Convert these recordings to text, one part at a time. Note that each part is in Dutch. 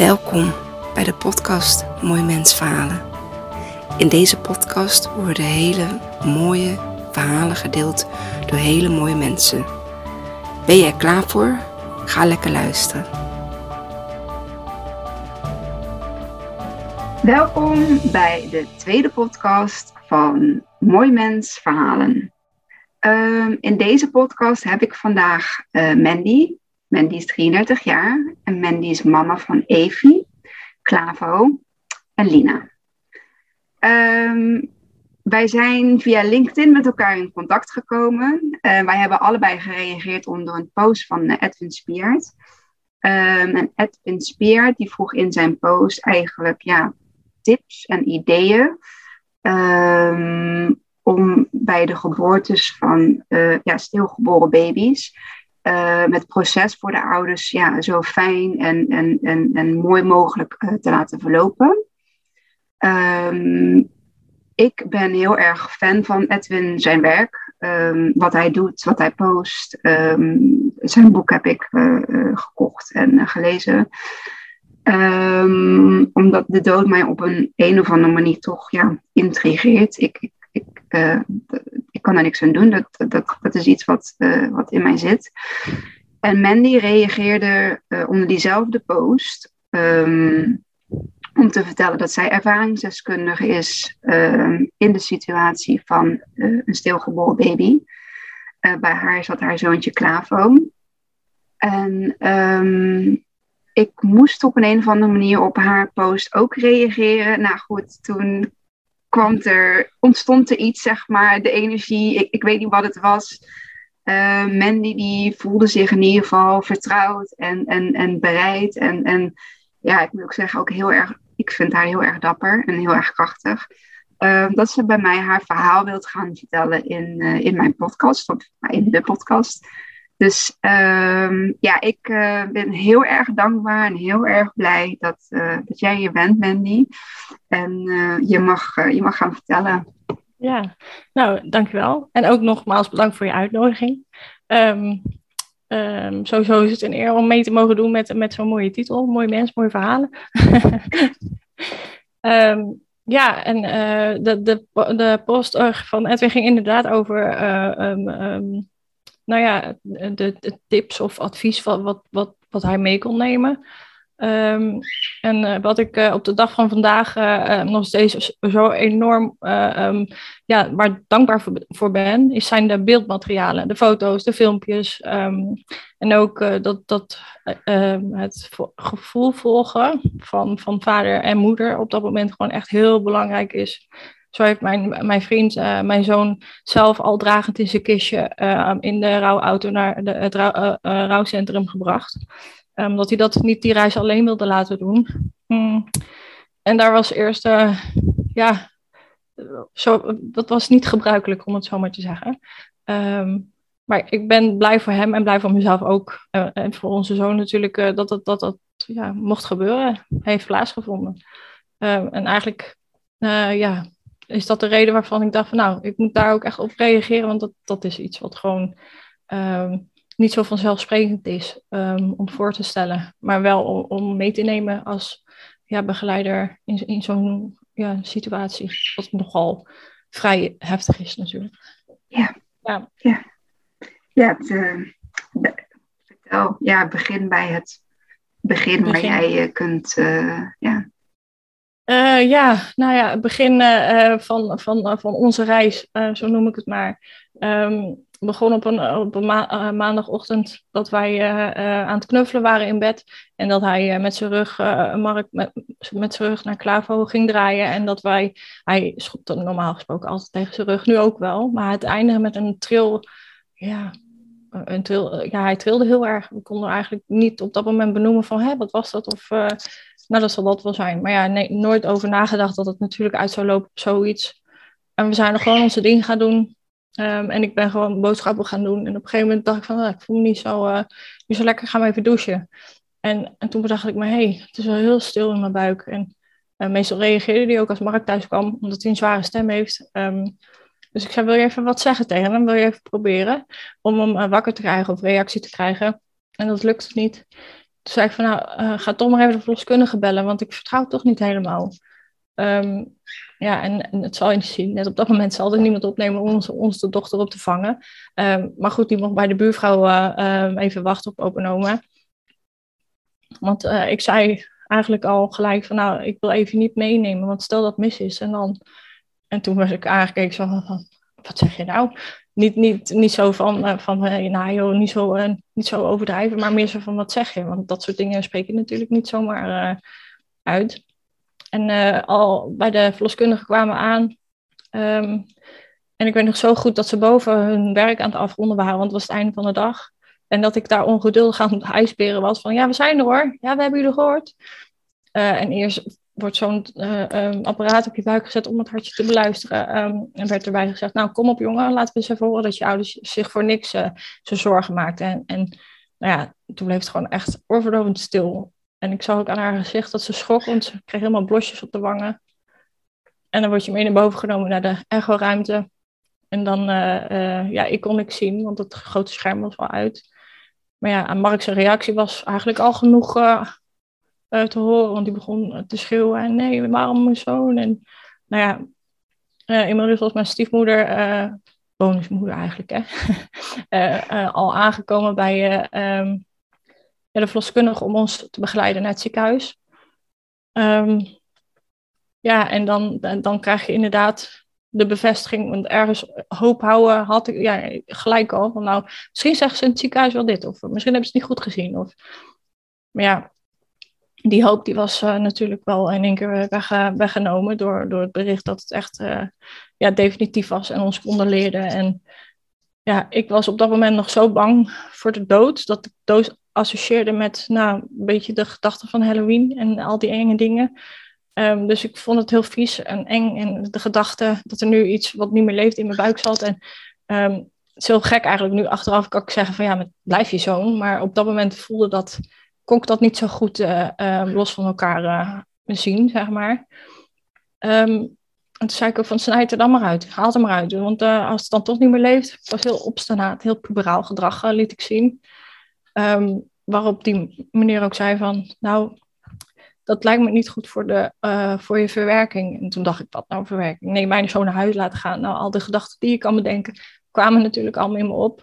Welkom bij de podcast Mooi Mens Verhalen. In deze podcast worden hele mooie verhalen gedeeld door hele mooie mensen. Ben er klaar voor? Ga lekker luisteren. Welkom bij de tweede podcast van Mooi Mens Verhalen. Ehm, in deze podcast heb ik vandaag uh, Mandy. Mandy is 33 jaar en Mandy is mama van Evie, Clavo en Lina. Ehm, wij zijn via LinkedIn met elkaar in contact gekomen. Uh, wij hebben allebei gereageerd onder een post van uh, Edwin Spiert. Um, en Edwin Spiert die vroeg in zijn post eigenlijk ja, tips en ideeën um, om bij de geboortes van uh, ja, stilgeboren baby's uh, het proces voor de ouders ja, zo fijn en, en, en, en mooi mogelijk uh, te laten verlopen. Um, ik ben heel erg fan van Edwin, zijn werk, um, wat hij doet, wat hij post. Um, zijn boek heb ik uh, gekocht en gelezen. omdat de dood mij op een, een of andere manier toch ja, intrigeert. Ik, ik, ik, kan er niks aan doen. Dat, dat, dat is iets wat, uh, wat in mij zit. En Mandy reageerde uh, onder diezelfde post um, om te vertellen dat zij ervaringsdeskundige is um, in de situatie van een stilgeboren baby. bij haar zat haar zoontje Clavo. En um, ik moest op een, een of andere manier op haar post ook reageren. Nou goed, toen kwam er, ontstond er iets, zeg maar, de energie, ik, ik weet niet wat het was. Uh, Mandy die voelde zich in ieder geval vertrouwd en, en, en bereid. En, en ja, ik moet ook zeggen, ook heel erg, ik vind haar heel erg dapper en heel erg krachtig. Uh, dat ze bij mij haar verhaal wilt gaan vertellen in, uh, in mijn podcast, of in de podcast. Dus um, ja, ik uh, ben heel erg dankbaar en heel erg blij dat, uh, dat jij hier bent, Mandy. En uh, je, mag, je mag gaan vertellen. Ja, nou, dankjewel. En ook nogmaals bedankt voor je uitnodiging. Um, sowieso is het een eer om mee te mogen doen met, met zo'n mooie titel. Mooi mens, mooie verhalen. ja, en de, de, de post van Edwin ging inderdaad over nou ja, de, tips of advies wat, wat, wat, wat hij mee kon nemen. Um, en uh, wat ik uh, op de dag van vandaag uh, nog steeds zo enorm um, ja, waar dankbaar voor, ben, is zijn de beeldmaterialen, de foto's, de filmpjes. Um, en ook dat, dat het gevoel volgen van, van vader en moeder op dat moment gewoon echt heel belangrijk is. Zo heeft mijn, mijn vriend, uh, mijn zoon, zelf al dragend in zijn kistje uh, in de rouwauto naar de, het rouw, uh, rouwcentrum gebracht. Omdat hij dat niet die reis alleen wilde laten doen. Mm. En daar was eerst, ja, zo, dat was niet gebruikelijk om het zo maar te zeggen. Um, maar ik ben blij voor hem en blij voor mezelf ook. en voor onze zoon natuurlijk dat dat, dat, dat ja, mocht gebeuren, heeft plaatsgevonden. Um, en eigenlijk, ja, is dat de reden waarvan ik dacht van nou, ik moet daar ook echt op reageren, want dat, dat is iets wat gewoon um, niet zo vanzelfsprekend is um, om voor te stellen, maar wel om, om, mee te nemen als ja, begeleider in, in zo'n ja, situatie, wat nogal vrij heftig is natuurlijk. Ja, ja. ja. ja het, uh, vertel, ja, begin bij het begin, begin. waar jij je kunt, uh, ja, uh, ja, nou ja, het begin uh, van, van, van onze reis, zo noem ik het maar, um, begon op een, op een ma maandagochtend dat wij aan het knuffelen waren in bed. En dat hij met zijn rug, Mark, met, met zijn rug naar Clavo ging draaien. En dat wij, hij schopte normaal gesproken altijd tegen zijn rug, nu ook wel. Maar het eindigde met een tril, ja, een tril, ja, hij trilde heel erg. We konden eigenlijk niet op dat moment benoemen van, hé, wat was dat? Of nou, dat zal dat wel zijn. Maar ja, nooit over nagedacht dat het natuurlijk uit zou lopen op zoiets. En we zijn er gewoon onze ding gaan doen. Um, en ik ben gewoon boodschappen gaan doen. En op een gegeven moment dacht ik van, nou, ik voel me niet zo, uh, niet zo lekker, ik ga even douchen. En, en toen bedacht ik me, hé, hey, het is wel heel stil in mijn buik. En uh, meestal reageerde hij ook als Mark thuis kwam, omdat hij een zware stem heeft. Um, dus ik zei, wil je even wat zeggen tegen hem? Wil je even proberen om hem uh, wakker te krijgen of reactie te krijgen? En dat lukte niet. Zei ik van, nou, ga toch maar even de verloskundige bellen, want ik vertrouw toch niet helemaal. Ehm, ja, en, het zal je zien, net op dat moment zal er niemand opnemen om onze, onze dochter op te vangen. Ehm, maar goed, die mocht bij de buurvrouw uh, even wachten op open Want uh, ik zei eigenlijk al gelijk van, nou, ik wil even niet meenemen, want stel dat mis is. En, dan, en toen was ik aangekeken zo van, wat zeg je nou? Niet, niet, niet zo van, uh, van nou joh, niet zo, niet zo overdrijven, maar meer zo van, wat zeg je? Want dat soort dingen spreek je natuurlijk niet zomaar uit. En al bij de verloskundige kwamen aan. Um, en ik weet nog zo goed dat ze boven hun werk aan het afronden waren, want het was het einde van de dag. En dat ik daar ongeduldig aan het ijsberen was van, ja, we zijn er hoor. Ja, we hebben jullie gehoord. En eerst wordt zo'n uh, um, apparaat op je buik gezet om het hartje te beluisteren. Um, en werd erbij gezegd, nou kom op jongen, laten we eens even horen dat je ouders zich voor niks uh, zo zorgen maakten. En, en nou ja, toen bleef het gewoon echt oorverdovend stil. En ik zag ook aan haar gezicht dat ze schrok, want ze kreeg helemaal blosjes op de wangen. En dan word je mee naar boven genomen naar de echo-ruimte. En dan, uh, ja, ik kon niks zien, want het grote scherm was wel uit. Maar ja, aan Mark's reactie was eigenlijk al genoeg uh, te horen, want die begon te schreeuwen. En nee, waarom mijn zoon? En nou ja, inmiddels was mijn stiefmoeder, bonusmoeder eigenlijk, hè, al aangekomen bij ja, de verloskundige om ons te begeleiden naar het ziekenhuis. Um, ja, en dan, dan krijg je inderdaad de bevestiging, want ergens hoop houden had ik ja, gelijk al. Van nou, misschien zeggen ze in het ziekenhuis wel dit, of misschien hebben ze het niet goed gezien. Of, maar ja, die hoop die was uh, natuurlijk wel in één keer weg, weggenomen door, door het bericht dat het echt uh, ja, definitief was en ons condoleerde. En ja, ik was op dat moment nog zo bang voor de dood, dat ik dood associeerde met nou, een beetje de gedachte van Halloween en al die enge dingen. Um, dus ik vond het heel vies en eng. En de gedachte dat er nu iets wat niet meer leeft in mijn buik zat. En um, het is heel gek eigenlijk. Nu achteraf kan ik zeggen van ja, blijf je zoon. Maar op dat moment voelde dat, kon ik dat niet zo goed uh, uh, los van elkaar uh, zien, zeg maar. Um, en toen zei ik ook van snijd er dan maar uit. Haal het er maar uit. Want als het dan toch niet meer leeft, was heel obstinaat, heel puberaal gedrag liet ik zien. Um, waarop die meneer ook zei van, nou, dat lijkt me niet goed voor, de, voor je verwerking. En toen dacht ik, wat nou verwerking? Nee, mij zo naar huis laten gaan. Nou, al die gedachten die ik kan bedenken, kwamen natuurlijk allemaal in me op.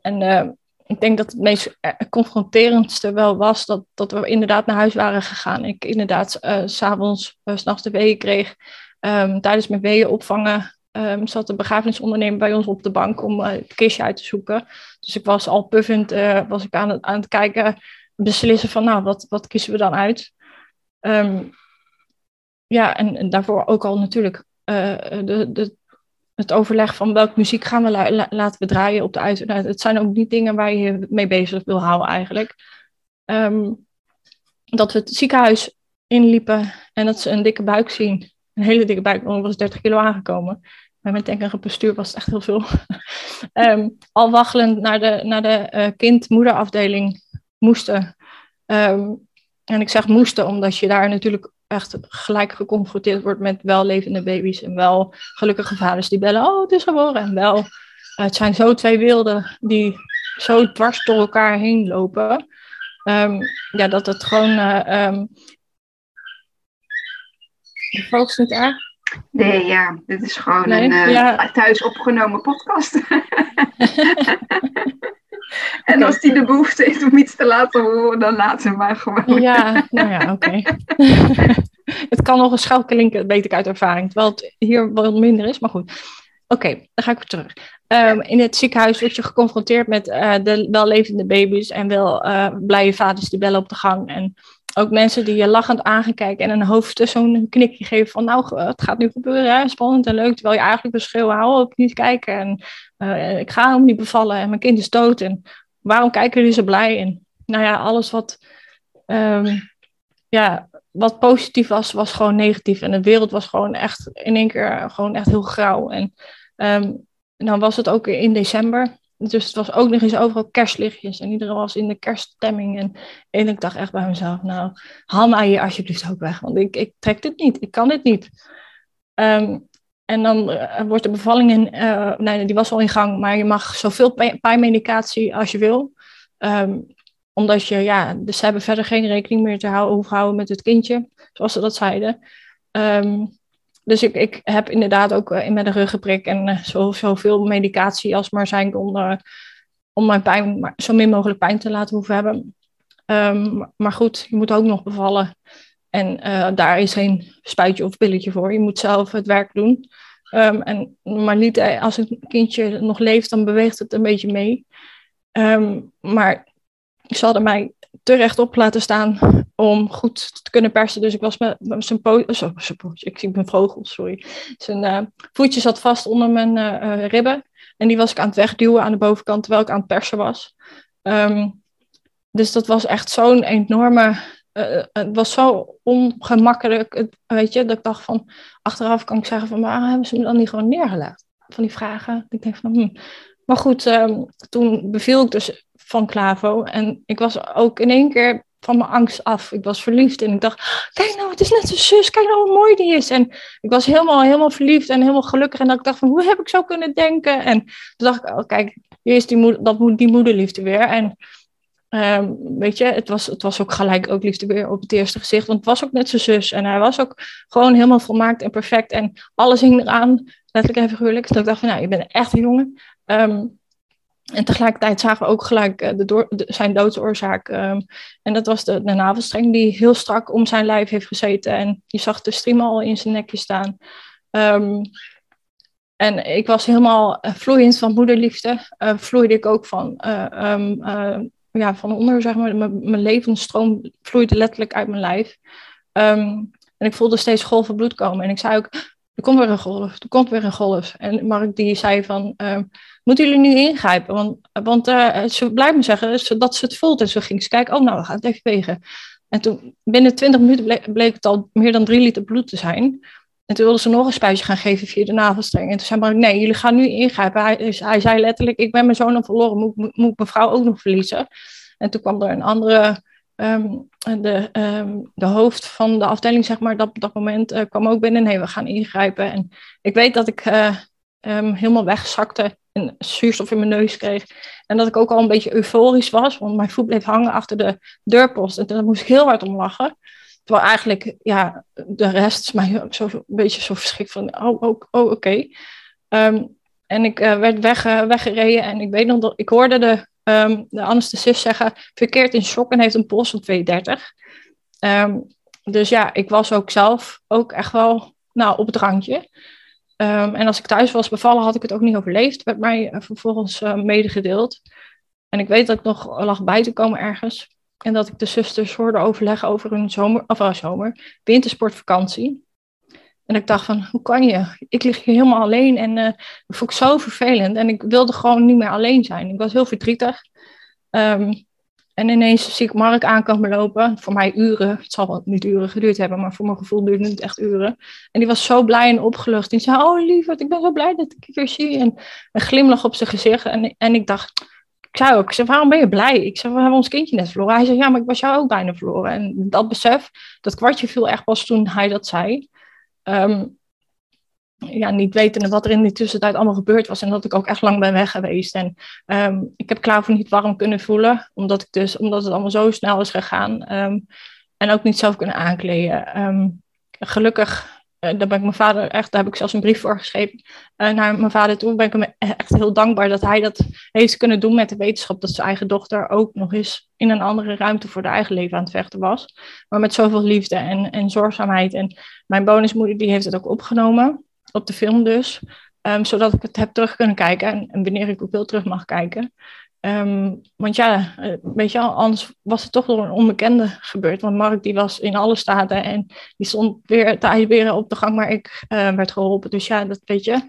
En ik denk dat het meest eh, confronterendste wel was dat, dat we inderdaad naar huis waren gegaan. Ik inderdaad uh, s'avonds, uh, s'nachts de weeën kreeg. Um, tijdens mijn weeën opvangen um, zat de begrafenisondernemer bij ons op de bank om het kistje uit te zoeken. Dus ik was al puffend, was ik aan het, aan het kijken, beslissen van nou, wat, wat kiezen we dan uit? Um, ja, en, daarvoor ook al natuurlijk de, de, het overleg van welke muziek gaan we la laten we draaien op de uit. Nou, het zijn ook niet dingen waar je mee bezig wil houden eigenlijk. Um, dat we het ziekenhuis inliepen en dat ze een dikke buik zien. Een hele dikke buik, want ik was 30 kilo aangekomen. Bij mijn denkende bestuur was het echt heel veel. um, al waggelend naar de, naar de uh, kind-moederafdeling moesten. Um, en ik zeg moesten, omdat je daar natuurlijk echt gelijk geconfronteerd wordt met wel levende baby's en wel gelukkige vaders die bellen, oh het is geboren. En wel, het zijn zo twee wilden die zo dwars door elkaar heen lopen. Um, ja, dat het gewoon. Uh, um, de focus niet erg. Nee, ja, dit is gewoon nee, een uh, ja. thuis opgenomen podcast. en als die de behoefte heeft om iets te laten horen, dan laten we maar gewoon. Ja, nou ja, oké. het kan nog een schel klinken, weet ik uit ervaring. Terwijl het hier wat minder is, maar goed. Oké, dan ga ik weer terug. Um, in het ziekenhuis word je geconfronteerd met uh, de wellevende baby's en wel uh, blije vaders die bellen op de gang. En ook mensen die je lachend aangekijken en een hoofd zo'n knikje geven van nou, het gaat nu gebeuren, hè? spannend en leuk. Terwijl je eigenlijk beschreeuwen, hou op, niet kijken. En uh, ik ga hem niet bevallen en mijn kind is dood. En waarom kijken jullie zo blij? En nou ja, alles wat, um, ja, wat positief was, was gewoon negatief. En de wereld was gewoon echt in één keer gewoon echt heel grauw. En um, dan was het ook in december. Dus het was ook nog eens overal kerstlichtjes. En iedereen was in de kerststemming. En, en ik dacht echt bij mezelf, nou, haal mij hier alsjeblieft ook weg. Want ik, ik trek dit niet. Ik kan dit niet. Um, en dan uh, wordt de bevalling in, uh, nee, die was al in gang, maar je mag zoveel pijnmedicatie als je wil. Um, omdat je, ja, dus ze hebben verder geen rekening meer te houden, hoeven houden met het kindje, zoals ze dat zeiden. Ehm, dus ik, ik heb inderdaad ook uh, met een ruggenprik en zo, zoveel medicatie als maar zijn kon, om mijn pijn, zo min mogelijk pijn te laten hoeven hebben. Ehm, maar goed, je moet ook nog bevallen. En uh, daar is geen spuitje of pilletje voor. Je moet zelf het werk doen. Um, en, maar niet als een kindje nog leeft, dan beweegt het een beetje mee. Um, maar ze hadden mij te rechtop laten staan om goed te kunnen persen. Dus ik was met, met zijn poot, zo, ik zie mijn vogel, sorry. Zijn uh, voetje zat vast onder mijn ribben. En die was ik aan het wegduwen aan de bovenkant, terwijl ik aan het persen was. Um, dus dat was echt zo'n enorme. Uh, het was zo ongemakkelijk, weet je, dat ik dacht van. Achteraf kan ik zeggen van, waarom hebben ze me dan niet gewoon neergelegd? Van die vragen. Ik denk van, hm. Maar goed, um, toen beviel ik dus van Clavo. En ik was ook in één keer van mijn angst af. Ik was verliefd en ik dacht, kijk nou, het is net zijn zus, kijk nou hoe mooi die is. En ik was helemaal, helemaal verliefd en helemaal gelukkig. En dat ik dacht van, hoe heb ik zo kunnen denken? En toen dacht ik, oh, kijk, hier is die, moeder, dat, die moederliefde weer. En Um, weet je, het was, het was ook gelijk ook liefde weer op het eerste gezicht. Want het was ook net zijn zus. En hij was ook gewoon helemaal volmaakt en perfect. En alles hing eraan, letterlijk en figuurlijk. Dat ik dacht van, nou, je bent echt een jongen. Um, en tegelijkertijd zagen we ook gelijk uh, de zijn doodsoorzaak. Um, en dat was de, de navelstreng die heel strak om zijn lijf heeft gezeten. En je zag de stream al in zijn nekje staan. en ik was helemaal uh, vloeiend van moederliefde. Uh, vloeide ik ook van ja, van onder, zeg maar, mijn levensstroom vloeide letterlijk uit mijn lijf. Um, en ik voelde steeds golven bloed komen. En ik zei ook, er komt weer een golf, er komt weer een golf. En Mark die zei van, um, moeten jullie nu ingrijpen? Want, want uh, ze blijft me zeggen dat ze het voelt. En zo ging ze kijken, oh nou, we gaan het even wegen. En toen, binnen 20 minuten bleek, bleek, het al meer dan drie liter bloed te zijn. En toen wilden ze nog een spuitje gaan geven via de navelstreng. En toen zei Mark, nee, jullie gaan nu ingrijpen. Hij, hij zei letterlijk, ik ben mijn zoon al verloren, moet, moet, mijn vrouw ook nog verliezen? En toen kwam er een andere, um, de, um, de hoofd van de afdeling, zeg maar, dat, dat moment uh, kwam ook binnen. Nee, we gaan ingrijpen. En ik weet dat ik uh, um, helemaal wegzakte en zuurstof in mijn neus kreeg. En dat ik ook al een beetje euforisch was, want mijn voet bleef hangen achter de deurpost. En daar moest ik heel hard om lachen. Terwijl eigenlijk, ja, de rest mij zo, een beetje zo verschrikt van, oh, oh, oh oké. Um, en ik uh, werd weg, uh, weggereden en ik weet nog dat ik hoorde de um, de anesthesist zeggen, verkeerd in shock en heeft een pols van 230. Um, ehm, dus ja, ik was ook zelf ook echt wel nou, op het randje. En als ik thuis was bevallen, had ik het ook niet overleefd, werd mij uh, vervolgens medegedeeld. En ik weet dat ik nog lag bij te komen ergens. En dat ik de zusters hoorde overleggen over een zomer, of uh, zomer, wintersportvakantie. En ik dacht van, hoe kan je? Ik lig hier helemaal alleen en uh, dat vond ik zo vervelend. En ik wilde gewoon niet meer alleen zijn. Ik was heel verdrietig. Um, en ineens zie ik Mark aankomen lopen. Voor mij uren. Het zal wel niet uren geduurd hebben, maar voor mijn gevoel duurde het echt uren. En die was zo blij en opgelucht. Die zei, oh lieverd, ik ben zo blij dat ik je weer zie. En een glimlach op zijn gezicht. En, en ik dacht, zei ik zei, waarom ben je blij? Ik zei, we hebben ons kindje net verloren. Hij zei, ja, maar ik was jou ook bijna verloren. En dat besef, dat kwartje viel echt pas toen hij dat zei. Um, ja, niet wetende wat er in die tussentijd allemaal gebeurd was. En dat ik ook echt lang ben weg geweest. En um, ik heb Klauw niet warm kunnen voelen. Omdat, ik dus, omdat het allemaal zo snel is gegaan. Um, en ook niet zelf kunnen aankleden. gelukkig daar ben ik mijn vader echt, daar heb ik zelfs een brief voor geschreven uh, naar mijn vader toe. Ben ik hem echt heel dankbaar dat hij dat heeft kunnen doen met de wetenschap dat zijn eigen dochter ook nog eens in een andere ruimte voor de eigen leven aan het vechten was. Maar met zoveel liefde en, en zorgzaamheid. En mijn bonusmoeder die heeft het ook opgenomen, op de film dus. Um, zodat ik het heb terug kunnen kijken en, en wanneer ik ook wil terug mag kijken. Um, want ja, eh, weet je, anders was het toch door een onbekende gebeurd. Want Mark die was in alle staten en die stond weer te op de gang waar ik uh, werd geholpen. Dus ja, dat weet je,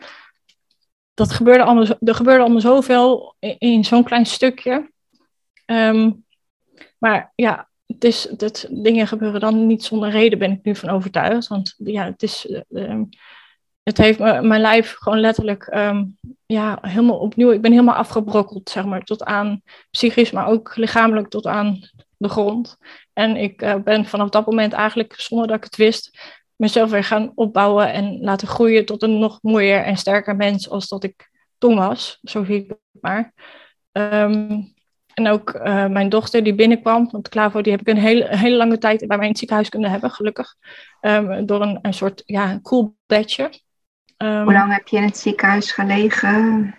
dat gebeurde allemaal, er gebeurde allemaal zoveel in, in zo'n klein stukje. Um, maar ja, het is, dat dingen gebeuren dan niet zonder reden, ben ik nu van overtuigd. Want ja, het is... Uh, het heeft mijn lijf gewoon letterlijk ehm, ja, helemaal opnieuw. Ik ben helemaal afgebrokkeld, zeg maar, tot aan psychisch, maar ook lichamelijk tot aan de grond. En ik uh, ben vanaf dat moment eigenlijk, zonder dat ik het wist, mezelf weer gaan opbouwen en laten groeien tot een nog mooier en sterker mens als dat ik toen was. Zo zie ik het maar. Um, en ook uh, mijn dochter die binnenkwam, want Clavo die heb ik een hele, hele lange tijd bij mij in het ziekenhuis kunnen hebben, gelukkig. Um, door een, een soort ja, cool bedje. Um, Hoe lang heb je in het ziekenhuis gelegen?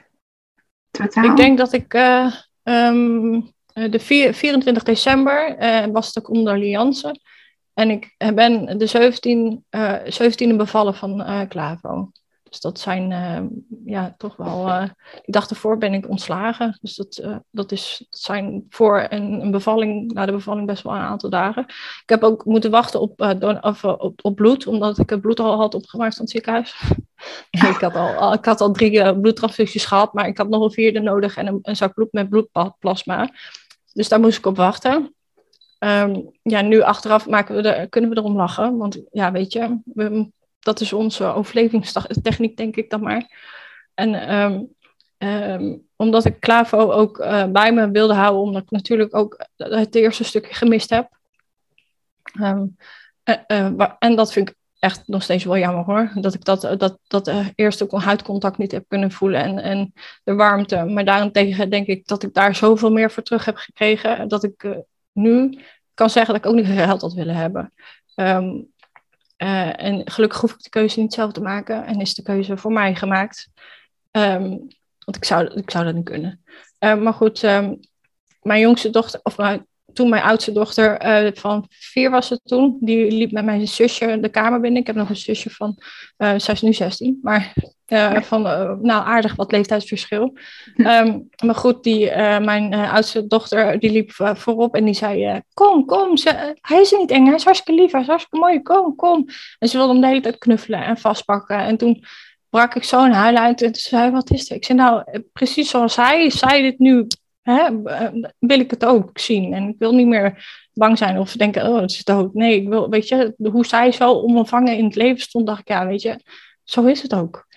Totaal? Ik denk dat ik uh, um, de vier, 24 december uh, was de condoleance. En ik ben de 17, 17e bevallen van Clavo. Dus dat zijn uh, ja, toch wel. Uh, die dag ervoor ben ik ontslagen. Dus dat, uh, dat, is, dat zijn voor een, een, bevalling, na de bevalling best wel een aantal dagen. Ik heb ook moeten wachten op, of, op, op, bloed, omdat ik het bloed al had opgemaakt van het ziekenhuis. ik, had al, ik had al drie bloedtransfusies gehad, maar ik had nog een vierde nodig en een, een zak bloed met bloedplasma. Dus daar moest ik op wachten. Um, ja, nu achteraf maken we er, kunnen we erom lachen. Want ja, weet je, we dat is onze overlevingstechniek, denk ik dan maar. En um, um, omdat ik Clavo ook uh, bij me wilde houden, omdat ik natuurlijk ook het eerste stukje gemist heb. Um, uh, uh, en dat vind ik echt nog steeds wel jammer hoor. Dat ik dat, dat, dat eerste huidcontact niet heb kunnen voelen en, en de warmte. Maar daarentegen denk ik dat ik daar zoveel meer voor terug heb gekregen. Dat ik nu kan zeggen dat ik ook niet geld had willen hebben. Uh, en gelukkig hoef ik de keuze niet zelf te maken en is de keuze voor mij gemaakt. Um, want ik zou, ik zou dat niet kunnen. Uh, maar goed, um, mijn jongste dochter, of toen mijn oudste dochter van vier was het toen, die liep met mijn zusje de kamer binnen. Ik heb nog een zusje van, zij is nu 16, maar uh, van, uh, nou, aardig wat leeftijdsverschil. Um, maar goed, die, uh, mijn oudste dochter die liep voorop en die zei: Kom, kom, ze, hij is niet eng, hij is hartstikke lief, hij is hartstikke mooi, kom, kom. En ze wilde hem de hele tijd knuffelen en vastpakken. En toen brak ik zo'n huil uit en toen zei: Wat is er? Ik zei: Nou, precies zoals hij zei dit nu, hè, wil ik het ook zien. En ik wil niet meer bang zijn of denken: Oh, het is dood. Nee, ik wil, weet je, hoe zij zo onbevangen in het leven stond, dacht ik: Ja, weet je, zo is het ook.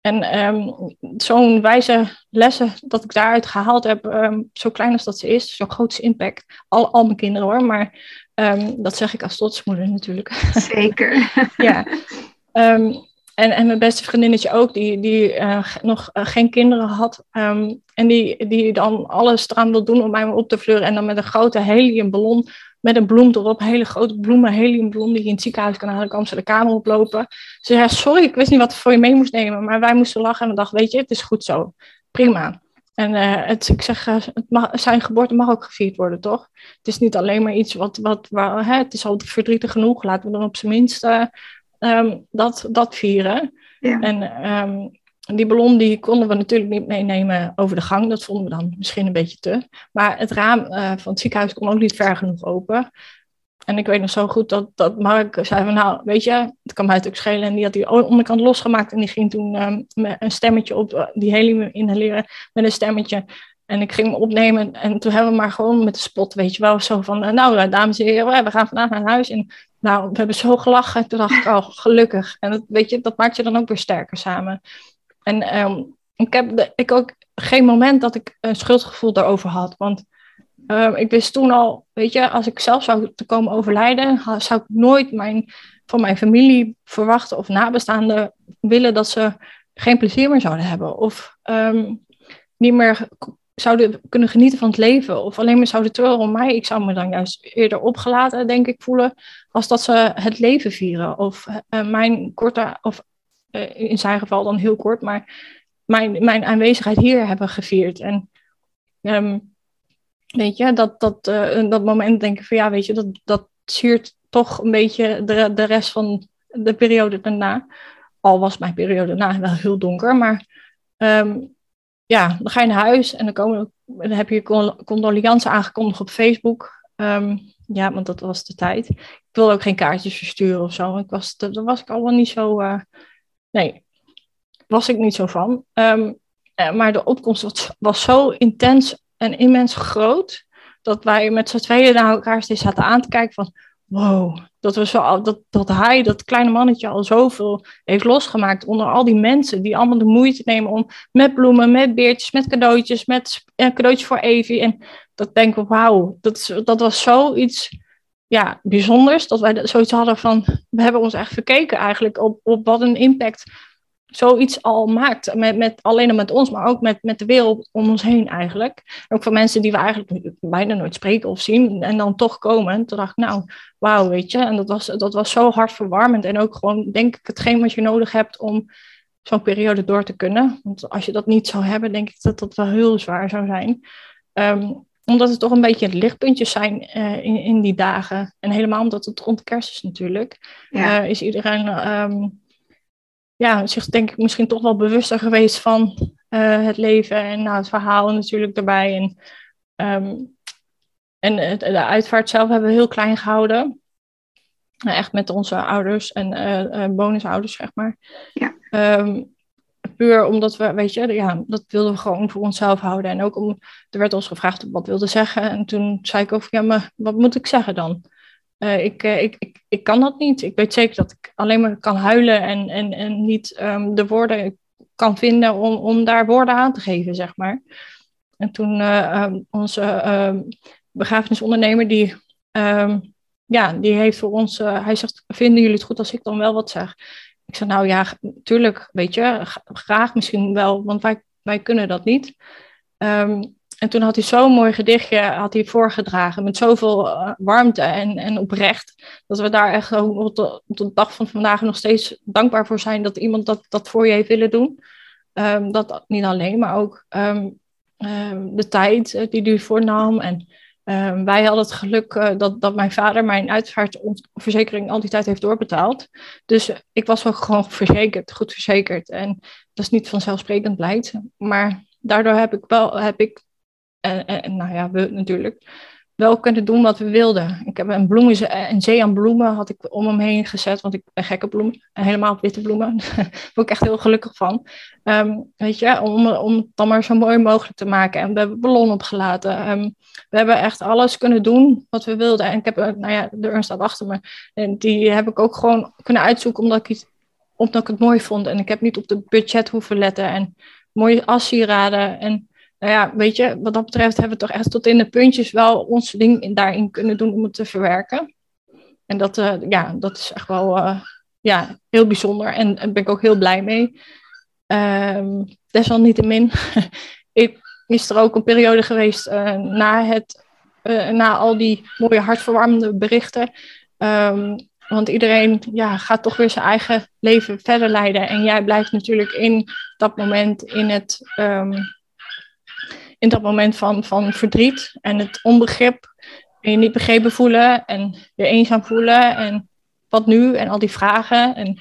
En um, zo'n wijze lessen dat ik daaruit gehaald heb, um, zo klein als dat ze is, zo groot impact. Al, al mijn kinderen hoor, maar um, dat zeg ik als trotsmoeder natuurlijk. Zeker. ja. En, en mijn beste vriendinnetje ook, die, die uh, nog uh, geen kinderen had. en die, die dan alles eraan wil doen om mij op te fleuren. En dan met een grote heliumballon met een bloem erop, hele grote bloemen, heliumbloem die je in het ziekenhuis kan halen. kwam ze de kamer oplopen. Ze zei, sorry, ik wist niet wat voor je mee moest nemen, maar wij moesten lachen en we dachten, weet je, het is goed zo, prima. En uh, het, ik zeg, het zijn geboorte mag ook gevierd worden, toch? Het is niet alleen maar iets wat, wat waar, hè, het is al verdrietig genoeg, laten we dan op zijn minst um, dat, dat vieren. Ja. En um, die ballon die konden we natuurlijk niet meenemen over de gang. Dat vonden we dan misschien een beetje te. Maar het raam uh, van het ziekenhuis kon ook niet ver genoeg open. En ik weet nog zo goed dat, dat Mark zei van nou, weet je, het kan mij ook schelen. En die had die onderkant losgemaakt en die ging toen um, met een stemmetje op die helium inhaleren met een stemmetje. En ik ging me opnemen en toen hebben we maar gewoon met de spot, weet je wel, zo van, uh, nou dames en heren, we gaan vandaag naar huis. En nou, we hebben zo gelachen en toen dacht ik, oh, gelukkig. En dat, weet je, dat maakt je dan ook weer sterker samen. En um, ik heb ik ook geen moment dat ik een schuldgevoel daarover had. Want um, ik wist toen al, weet je, als ik zelf zou te komen overlijden, zou ik nooit mijn, van mijn familie verwachten of nabestaanden willen dat ze geen plezier meer zouden hebben. Of um, niet meer zouden kunnen genieten van het leven. Of alleen maar zouden treuren om mij. Ik zou me dan juist eerder opgelaten, denk ik, voelen. Als dat ze het leven vieren. Of uh, mijn korte of uh, in zijn geval dan heel kort, maar mijn, mijn aanwezigheid hier hebben gevierd. En um, weet je, dat, dat, uh, dat moment denk ik van ja, weet je, dat, dat siert toch een beetje de, de rest van de periode daarna. Al was mijn periode daarna wel heel donker, maar um, ja, dan ga je naar huis en dan, komen, dan heb je condoliance aangekondigd op Facebook. Um, ja, want dat was de tijd. Ik wilde ook geen kaartjes versturen of zo. Ik was, daar was ik allemaal niet zo. Uh, Nee, was ik niet zo van. Um, maar de opkomst was, was, zo intens en immens groot, dat wij met z'n tweeën naar elkaar steeds zaten aan te kijken van, wow, dat, we zo, dat, dat hij, dat kleine mannetje, al zoveel heeft losgemaakt onder al die mensen die allemaal de moeite nemen om met bloemen, met beertjes, met cadeautjes, met een cadeautje voor Evie. En dat denk ik, wauw, dat, dat was zoiets ja, bijzonders. Dat wij zoiets hadden van, we hebben ons echt verkeken eigenlijk op, op wat een impact zoiets al maakt. Met, met, alleen al met ons, maar ook met, met de wereld om ons heen eigenlijk. Ook voor mensen die we eigenlijk bijna nooit spreken of zien. En dan toch komen. Toen dacht ik, nou, wauw, weet je. En dat was, dat was zo hartverwarmend. En ook gewoon, denk ik, hetgeen wat je nodig hebt om zo'n periode door te kunnen. Want als je dat niet zou hebben, denk ik dat dat wel heel zwaar zou zijn. Ehm, omdat het toch een beetje lichtpuntjes zijn uh, in, in die dagen. En helemaal omdat het rond kerst is natuurlijk. Ja. Uh, is iedereen um, ja, zich denk ik misschien toch wel bewuster geweest van uh, het leven. En nou, het verhaal natuurlijk erbij. En, um, en de uitvaart zelf hebben we heel klein gehouden. Echt met onze ouders en bonusouders, zeg maar. Ja. Um, puur omdat we, weet je, ja, dat wilden we gewoon voor onszelf houden. En ook om, er werd ons gevraagd wat wilde zeggen. En toen zei ik over, ja, maar wat moet ik zeggen dan? Uh, ik, uh, ik, ik, ik kan dat niet. Ik weet zeker dat ik alleen maar kan huilen en, en, en niet um, de woorden kan vinden om, om daar woorden aan te geven, zeg maar. En toen uh, um, onze um, begrafenisondernemer, die, ja, die heeft voor ons, hij zegt, vinden jullie het goed als ik dan wel wat zeg? Ik zei, nou ja, natuurlijk, weet je, graag misschien wel, want wij, wij kunnen dat niet. Um, en toen had hij zo'n mooi gedichtje had hij voorgedragen met zoveel uh, warmte en, en oprecht. Dat we daar echt op de, de dag van vandaag nog steeds dankbaar voor zijn dat iemand dat, dat voor je heeft willen doen. Um, dat niet alleen, maar ook um, de tijd uh, die hij voornam en Ehm, wij hadden het geluk dat, dat mijn vader mijn uitvaartverzekering al die tijd heeft doorbetaald. Dus ik was ook gewoon verzekerd, goed verzekerd. En dat is niet vanzelfsprekend blijkt. Maar daardoor heb ik wel, heb ik, en, nou ja, we natuurlijk, wel kunnen doen wat we wilden. Ik heb een, bloemen, een zee aan bloemen had ik om hem heen gezet, want ik ben gek op bloemen. En helemaal witte bloemen. Daar word ik echt heel gelukkig van. Um, weet je, om, om het dan maar zo mooi mogelijk te maken. En we hebben ballon opgelaten. Um, we hebben echt alles kunnen doen wat we wilden. En ik heb, nou ja, de urn staat achter me. En die heb ik ook gewoon kunnen uitzoeken omdat ik, het, omdat ik het mooi vond. En ik heb niet op de budget hoeven letten. En mooie assieraden en nou ja, weet je, wat dat betreft hebben we toch echt tot in de puntjes wel ons ding daarin kunnen doen om het te verwerken. En dat, uh, ja, dat is echt wel uh, ja, heel bijzonder en daar ben ik ook heel blij mee. Um, desalniettemin is er ook een periode geweest uh, na, het, na al die mooie hartverwarmende berichten. Um, want iedereen ja, gaat toch weer zijn eigen leven verder leiden. En jij blijft natuurlijk in dat moment in het um, in dat moment van, van verdriet en het onbegrip. En je niet begrepen voelen en je eenzaam voelen. En wat nu? En al die vragen. En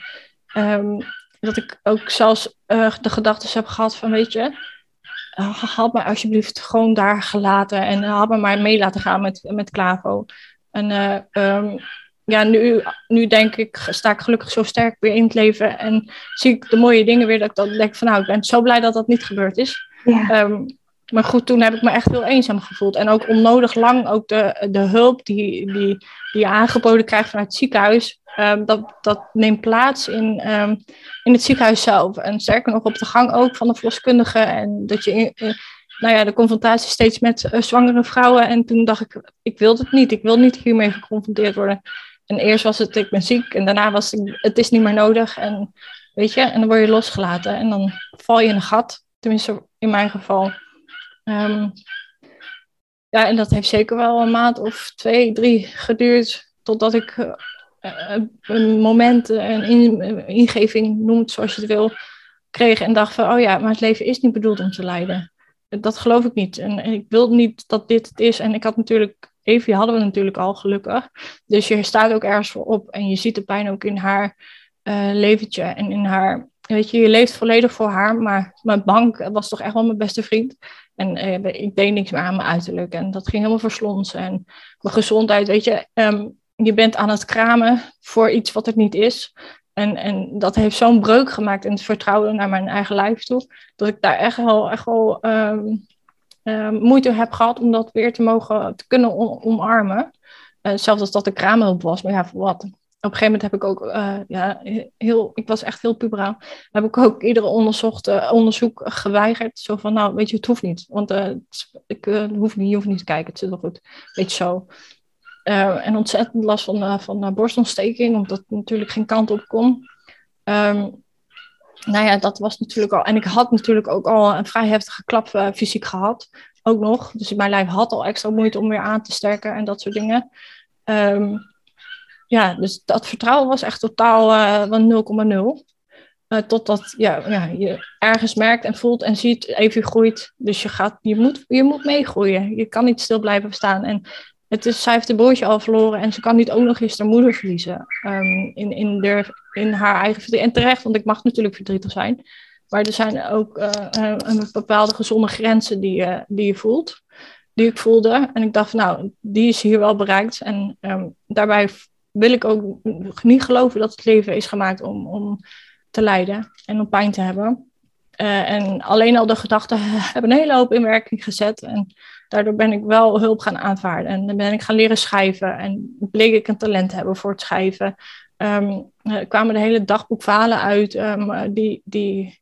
um, dat ik ook zelfs uh, de gedachten heb gehad van, weet je, uh, had me alsjeblieft gewoon daar gelaten. En had me maar mee laten gaan met, met Clavo. En uh, um, ja, nu, nu denk ik, sta ik gelukkig zo sterk weer in het leven. En zie ik de mooie dingen weer. Dat ik dan denk van, nou, ik ben zo blij dat dat niet gebeurd is. Ja. Um, maar goed, toen heb ik me echt heel eenzaam gevoeld. En ook onnodig lang ook de, de hulp die, die, die je aangeboden krijgt vanuit het ziekenhuis. Um, dat, dat neemt plaats in, um, in het ziekenhuis zelf. En sterker nog op de gang ook van de verloskundige. En dat je nou ja, de confrontatie steeds met uh, zwangere vrouwen. En toen dacht ik, ik wil het niet. Ik wil niet hiermee geconfronteerd worden. En eerst was het, ik ben ziek. En daarna was het, het is niet meer nodig. En weet je, en dan word je losgelaten. En dan val je in een gat. Tenminste, in mijn geval. Um, ja, en dat heeft zeker wel een maand of twee, drie geduurd totdat ik uh, een moment, een in, ingeving, noem het zoals je het wil, kreeg en dacht van, oh ja, maar het leven is niet bedoeld om te lijden. Dat geloof ik niet. En, ik wil niet dat dit het is. En ik had natuurlijk, Evie hadden we natuurlijk al gelukkig. Dus je staat ook ergens voor op en je ziet de pijn ook in haar leventje en in haar weet je, je leeft volledig voor haar, maar mijn bank was toch echt wel mijn beste vriend. En eh, ik deed niks meer aan mijn uiterlijk. En dat ging helemaal verslonsen. En mijn gezondheid, weet je, um, je bent aan het kramen voor iets wat het niet is. En, en dat heeft zo'n breuk gemaakt in het vertrouwen naar mijn eigen lijf toe. Dat ik daar echt wel, echt wel um, um, moeite heb gehad om dat weer te mogen te kunnen omarmen. Uh, zelfs als dat de kraamhulp was. Maar ja, voor wat? Op een gegeven moment heb ik ook, uh, ja, heel, ik was echt heel puberaal. Heb ik ook iedere onderzocht, uh, onderzoek geweigerd. Zo van, nou, weet je, het hoeft niet. Want uh, ik hoef niet, je hoeft niet te kijken, het zit wel goed. Weet je zo. en ontzettend last van, van borstontsteking, omdat het natuurlijk geen kant op kon. Um, nou ja, dat was natuurlijk al. En ik had natuurlijk ook al een vrij heftige klap fysiek gehad. Ook nog. Dus mijn lijf had al extra moeite om weer aan te sterken en dat soort dingen. Um, ja, dus dat vertrouwen was echt totaal van 0,0. Uh, totdat ja, ja, je ergens merkt en voelt en ziet, even groeit. Dus je, gaat, je, moet, je moet meegroeien. Je kan niet stil blijven staan. En het is, zij heeft een broertje al verloren en ze kan niet ook nog eens haar moeder verliezen. Um, in, in, de, in haar eigen verdriet. En terecht, want ik mag natuurlijk verdrietig zijn. Maar er zijn ook uh, een bepaalde gezonde grenzen die, uh, die je voelt. Die ik voelde. En ik dacht, nou, die is hier wel bereikt. En um, daarbij wil ik ook niet geloven dat het leven is gemaakt om, om te lijden en om pijn te hebben. Uh, en alleen al de gedachten hebben een hele hoop in werking gezet. En daardoor ben ik wel hulp gaan aanvaarden. En dan ben ik gaan leren schrijven. En bleek ik een talent te hebben voor het schrijven. Um, er kwamen de hele dagboekverhalen uit um, die, die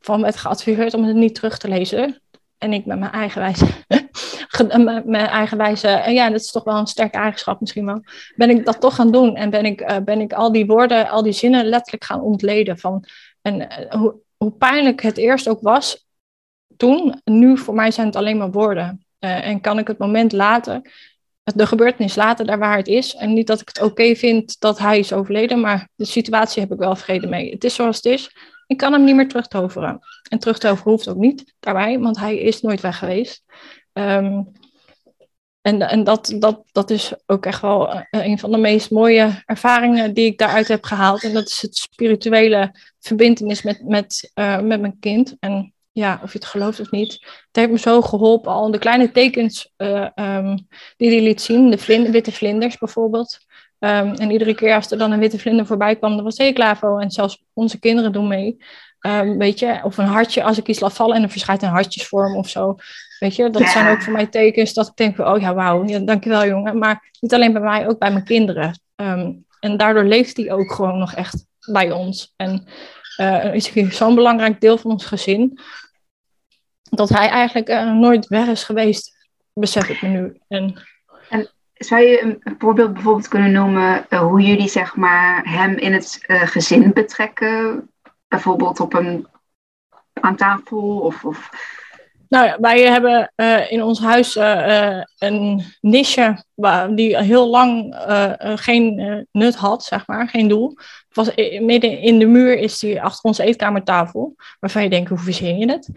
van werd geadviseerd om het niet terug te lezen. En ik met mijn eigen wijze, mijn eigen wijze, en ja, dat is toch wel een sterke eigenschap misschien wel, ben ik dat toch gaan doen. En ben ik, uh, ben ik al die woorden, al die zinnen letterlijk gaan ontleden. Van, en hoe, pijnlijk het eerst ook was toen, nu voor mij zijn het alleen maar woorden. En kan ik het moment later, de gebeurtenis later daar waar het is. En niet dat ik het oké vind dat hij is overleden, maar de situatie heb ik wel vrede mee. Het is zoals het is. Ik kan hem niet meer terugtoveren. En terugtoveren hoeft ook niet daarbij, want hij is nooit weg geweest. Um, en, en dat, dat, dat is ook echt wel eh, een van de meest mooie ervaringen die ik daaruit heb gehaald. En dat is het spirituele verbindenis met, met, uh, met mijn kind. En ja, of je het gelooft of niet. Het heeft me zo geholpen. Al de kleine tekens uh, die hij liet zien. De witte vlinders bijvoorbeeld. Um, en iedere keer als er dan een witte vlinder voorbij kwam, dan was Klavo. En zelfs onze kinderen doen mee. Weet je, of een hartje, als ik iets laat vallen en er verschijnt een hartjesvorm of zo. Weet je, dat ja. zijn ook voor mij tekens dat ik denk, oh ja, wauw, ja, dankjewel jongen. Maar niet alleen bij mij, ook bij mijn kinderen. Um, en daardoor leeft die ook gewoon nog echt bij ons. En uh, is zo'n belangrijk deel van ons gezin, dat hij eigenlijk uh, nooit weg is geweest, besef ik me nu. En, en zou je een voorbeeld bijvoorbeeld kunnen noemen uh, hoe jullie zeg maar, hem in het gezin betrekken? Bijvoorbeeld op een, aan tafel of... of nou wij hebben uh, in ons huis uh, een niche waar, die heel lang geen nut had, zeg maar, geen doel. Was, midden in de muur is die achter onze eetkamertafel, waarvan je denkt, hoe verzin je het?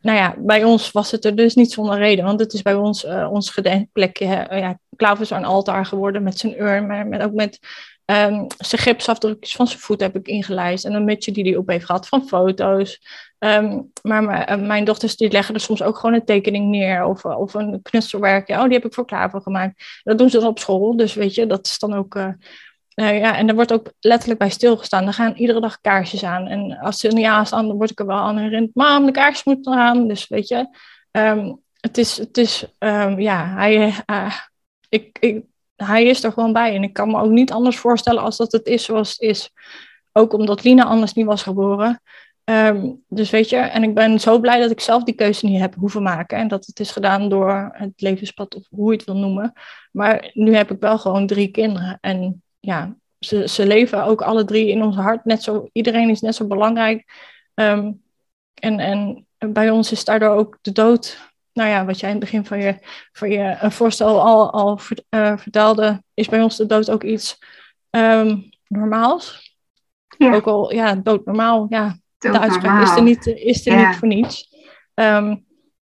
Nou ja, bij ons was het er dus niet zonder reden, want het is bij ons ons gedenkplekje. ja, Klaver is een altaar geworden met zijn urn, maar met, ook met Um, zijn gipsafdrukjes van zijn voet heb ik ingelijst. En een mutje die hij op heeft gehad van foto's. Um, maar eh, mijn dochters die leggen er soms ook gewoon een tekening neer. Of, eh, of een knutselwerkje. Oh, die heb ik voor Klaver gemaakt. Dat doen ze dan op school. Dus weet je, dat is dan ook... Uh, ja, en er wordt ook letterlijk bij stilgestaan. Er gaan iedere dag kaarsjes aan. En als ze er niet aan staan, dan word ik er wel aan herinnerd. Mam, de kaarsjes moeten eraan. Dus weet je... Um, het is, het is ja, hij, ik, ik, hij is er gewoon bij. En ik kan me ook niet anders voorstellen als dat het is zoals het is. Ook omdat Lina anders niet was geboren. Um, dus weet je, en ik ben zo blij dat ik zelf die keuze niet heb hoeven maken. En dat het is gedaan door het levenspad, of hoe je het wil noemen. Maar nu heb ik wel gewoon drie kinderen. En ja, ze, ze leven ook alle drie in ons hart. Net zo, iedereen is net zo belangrijk. Um, en, en bij ons is daardoor ook de dood nou ja, wat jij in het begin van je, van je uh, voorstel al, al uh, vertelde, is bij ons de dood ook iets um, normaals. Ja. Ook al, ja, doodnormaal, ja, de uitspraak is er niet, is er ja. niet voor niets. Um,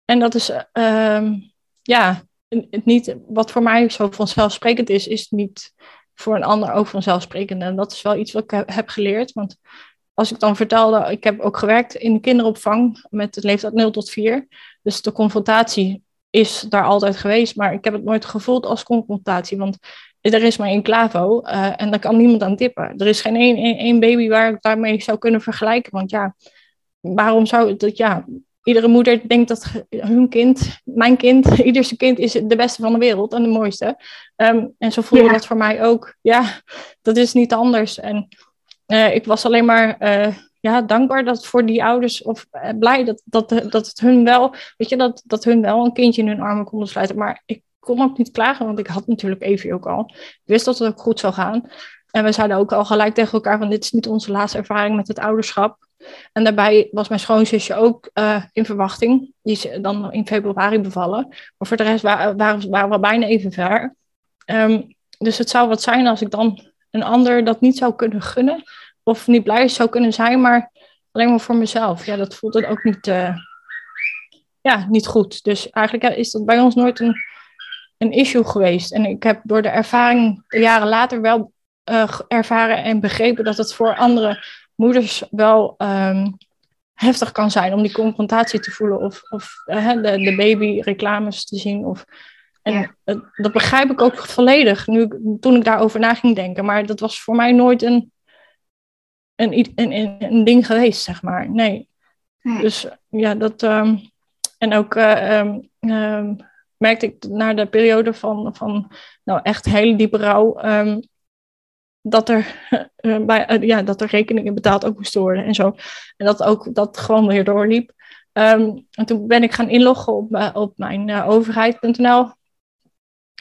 en dat is, um, ja, het niet, wat voor mij zo vanzelfsprekend is, is niet voor een ander ook vanzelfsprekend. En dat is wel iets wat ik heb geleerd, want als ik dan vertelde, ik heb ook gewerkt in de kinderopvang met het leeftijd 0 tot 4. Dus de confrontatie is daar altijd geweest, maar ik heb het nooit gevoeld als confrontatie. Want er is maar één klavo uh, en daar kan niemand aan tippen. Er is geen één, één, één baby waar ik daarmee zou kunnen vergelijken. Want ja, waarom zou dat, ja, iedere moeder denkt dat hun kind, mijn kind, ieder zijn kind is de beste van de wereld en de mooiste. Um, en zo voelde ja. dat voor mij ook. Ja, dat is niet anders. En uh, ik was alleen maar uh, ja, dankbaar dat voor die ouders, of blij dat, dat, dat het hun wel, weet je, dat, dat hun wel een kindje in hun armen konden sluiten. Maar ik kon ook niet klagen, want ik had natuurlijk Evie ook al. Ik wist dat het ook goed zou gaan. En we zeiden ook al gelijk tegen elkaar van dit is niet onze laatste ervaring met het ouderschap. En daarbij was mijn schoonzusje ook in verwachting. Die is dan in februari bevallen. Maar voor de rest waren, waren, we bijna even ver. Ehm, dus het zou wat zijn als ik dan een ander dat niet zou kunnen gunnen. Of niet blij zou kunnen zijn, maar alleen maar voor mezelf. Ja, dat voelt het ook niet, uh, ja, niet goed. Dus eigenlijk is dat bij ons nooit een, een issue geweest. En ik heb door de ervaring jaren later wel uh, ervaren en begrepen dat het voor andere moeders wel um, heftig kan zijn om die confrontatie te voelen of, of uh, de, de baby reclames te zien. Of, en dat begrijp ik ook volledig nu, toen ik daarover na ging denken. Maar dat was voor mij nooit een, een, een, een ding geweest, zeg maar. Nee. Dus ja, dat. Um, en ook uh, um, merkte ik na de periode van, van nou, echt hele diepe rouw. Um, dat er, uh, bij, uh, ja, dat er rekeningen betaald ook moesten worden en zo. En dat ook dat gewoon weer doorliep. Um, en toen ben ik gaan inloggen op, uh, op mijn overheid.nl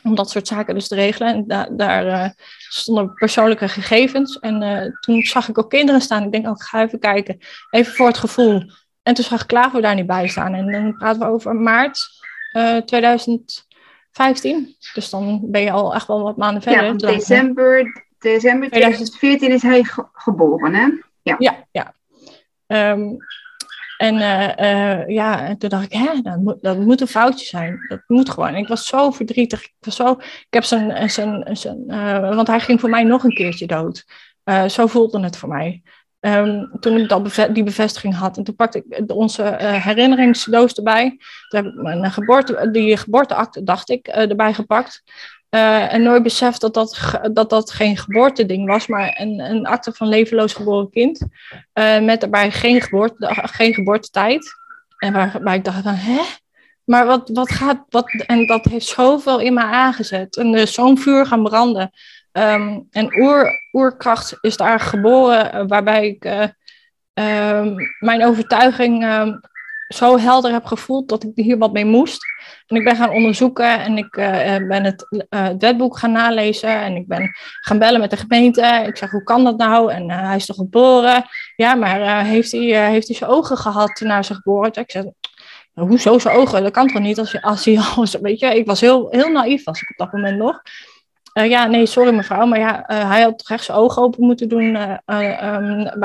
om dat soort zaken dus te regelen. En da daar stonden persoonlijke gegevens. En toen zag ik ook kinderen staan. Ik denk, oh, ik ga even kijken. Even voor het gevoel. En toen zag ik Klavo daar niet bij staan. En dan praten we over maart uh, eh, 2015. Dus dan ben je al echt wel wat maanden verder. Ja, december, december 2014 is hij ge geboren, hè? Ja, ja. ja. Um, en uh, ja, en toen dacht ik, hè, dat moet, dat moet een foutje zijn. Dat moet gewoon. En ik was zo verdrietig. Ik, was zo, ik heb zijn, zijn, zijn want hij ging voor mij nog een keertje dood. zo voelde het voor mij. Um, toen ik dat die bevestiging had. En toen pakte ik onze herinneringsdoos erbij. Toen heb ik geboorte, die geboorteakte, dacht ik, erbij gepakt. Uh, en nooit beseft dat dat, dat dat geen geboorteding was, maar een, een acte van levenloos geboren kind. Uh, met daarbij geen, geboorte, geen geboortetijd. En waarbij ik dacht van, hè? Maar wat, wat gaat, wat, en dat heeft zoveel in me aangezet. En zo'n vuur gaan branden. Um, en oer, oerkracht is daar geboren, uh, waarbij ik um, mijn overtuiging um, zo helder heb gevoeld dat ik hier wat mee moest. En ik ben gaan onderzoeken en ik uh, ben het, uh, het, wetboek gaan nalezen. En ik ben gaan bellen met de gemeente. Ik zeg, hoe kan dat nou? En hij is toch geboren? Ja, maar heeft, hij, heeft hij zijn ogen gehad na zijn geboorte? Ik zeg, hoezo zijn ogen? Dat kan toch niet als, je, als hij. Weet je, ik was heel, heel naïef was ik op dat moment nog. Uh, ja, nee, sorry mevrouw, maar ja, uh, hij had toch echt zijn ogen open moeten doen uh,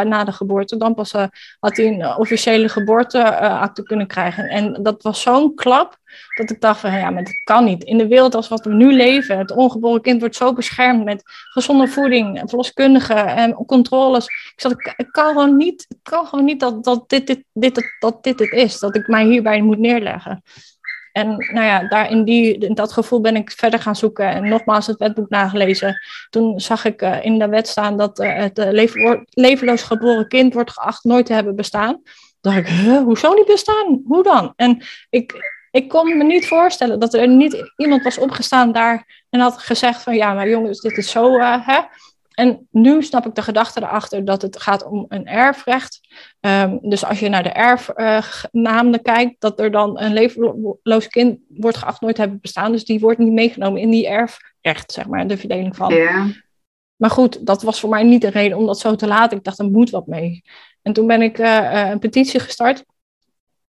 na de geboorte. Dan pas had hij een officiële geboorteakte kunnen krijgen. En dat was zo'n klap dat ik dacht van, ja, maar dat kan niet. In de wereld als wat we nu leven, het ongeboren kind wordt zo beschermd met gezonde voeding, verloskundigen en controles. Ik zat, ik, kan gewoon niet, kan gewoon niet dat, dat, dit, dit, dit, dat dit het is, dat ik mij hierbij moet neerleggen. En nou ja, daar in, die, in dat gevoel ben ik verder gaan zoeken en nogmaals het wetboek nagelezen. Toen zag ik uh, in de wet staan dat uh, het leven, levenloos geboren kind wordt geacht nooit te hebben bestaan. Dacht ik, hoezo niet bestaan? Hoe dan? En ik, ik kon me niet voorstellen dat er niet iemand was opgestaan daar en had gezegd van ja, maar jongens, dit is zo, hè. En nu snap ik de gedachte erachter dat het gaat om een erfrecht. Um, dus als je naar de erfnamen uh, kijkt, dat er dan een levenloos kind wordt geacht nooit te hebben bestaan. Dus die wordt niet meegenomen in die erfrecht, zeg maar, de verdeling van. Ja. Maar goed, dat was voor mij niet de reden om dat zo te laten. Ik dacht, er moet wat mee. En toen ben ik uh, uh, een petitie gestart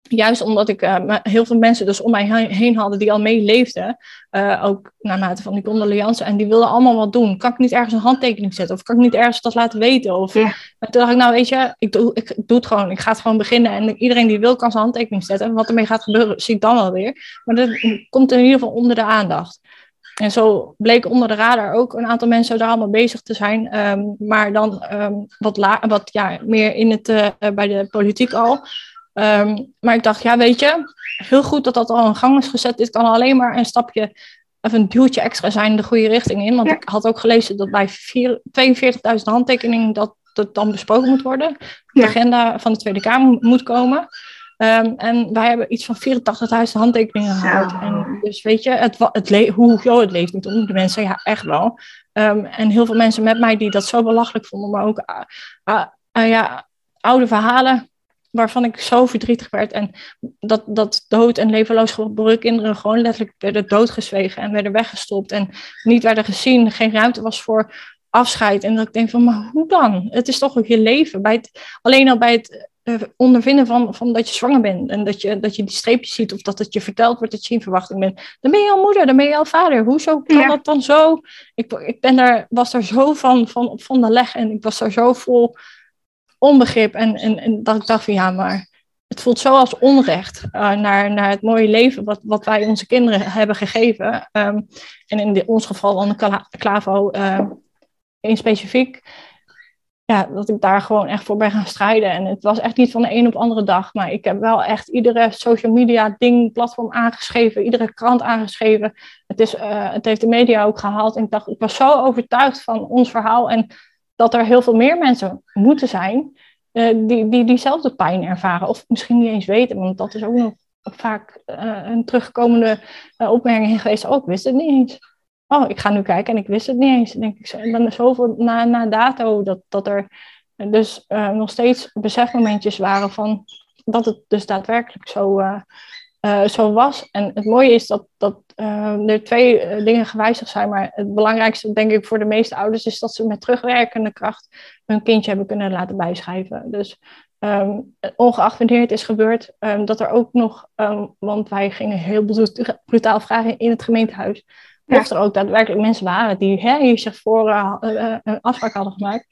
juist omdat ik uh, heel veel mensen dus om mij heen hadden die al meeleefden, uh, ook naarmate van die condoleance, en die wilden allemaal wat doen. Kan ik niet ergens een handtekening zetten? Of kan ik niet ergens dat laten weten? Of, ja. Toen dacht ik, nou weet je, ik doe, ik, doe het gewoon. Ik ga het gewoon beginnen en iedereen die wil kan zijn handtekening zetten. En wat ermee gaat gebeuren, zie ik dan wel weer. Maar dat komt in ieder geval onder de aandacht. En zo bleek onder de radar ook een aantal mensen daar allemaal bezig te zijn. Um, maar dan um, wat, la wat ja, meer in het, uh, bij de politiek al. Um, maar ik dacht, ja, weet je, heel goed dat dat al in gang is gezet. Dit kan alleen maar een stapje, of een duwtje extra zijn de goede richting in. Want ja. ik had ook gelezen dat bij 42.000 handtekeningen dat dat dan besproken moet worden. De ja. agenda van de Tweede Kamer moet komen. Um, en wij hebben iets van 84.000 handtekeningen gehaald. Ja. En dus weet je, het, het le hoe joh, het leeft niet om de mensen, ja, echt wel. Um, en heel veel mensen met mij die dat zo belachelijk vonden, maar ook uh, uh, ja, oude verhalen waarvan ik zo verdrietig werd. En dat, dat dood en levenloos geboren kinderen gewoon letterlijk werden doodgezwegen en werden weggestopt. En niet werden gezien, geen ruimte was voor afscheid. En dat ik denk van, maar hoe dan? Het is toch ook je leven. Bij het, alleen al bij het ondervinden van, van dat je zwanger bent en dat je, dat je die streepjes ziet of dat het je verteld wordt dat je in verwachting bent, dan ben je al moeder, dan ben je al vader. Hoezo kan dat dan zo? Ik, ik ben daar, was daar zo van, van, van de leg en ik was daar zo vol onbegrip en, en, en dat ik dacht van ja, maar het voelt zo als onrecht uh, naar, naar het mooie leven wat, wat wij onze kinderen hebben gegeven. Ehm, en in ons geval dan de Clavo uh, in specifiek ja, dat ik daar gewoon echt voor ben gaan strijden. En het was echt niet van de een op de andere dag. Maar ik heb wel echt iedere social media ding, platform aangeschreven. Iedere krant aangeschreven. Het, is, uh, het heeft de media ook gehaald. En ik dacht, ik was zo overtuigd van ons verhaal. En dat er heel veel meer mensen moeten zijn. Uh, die, die diezelfde pijn ervaren. Of misschien niet eens weten. Want dat is ook nog vaak uh, een terugkomende opmerking geweest. Oh, ik wist het niet eens oh, ik ga nu kijken en ik wist het niet eens. Denk ik, en dan is zoveel na, na dato dat, dat er dus nog steeds besefmomentjes waren van dat het dus daadwerkelijk zo, uh, uh, zo was. En het mooie is dat, dat er twee dingen gewijzigd zijn, maar het belangrijkste denk ik voor de meeste ouders is dat ze met terugwerkende kracht hun kindje hebben kunnen laten bijschrijven. Dus Um, ongeacht wanneer het is gebeurd, um, dat er ook nog, um, want wij gingen heel brutaal vragen in het gemeentehuis, of er ook daadwerkelijk mensen waren die hè, hier zich voor een afspraak hadden gemaakt.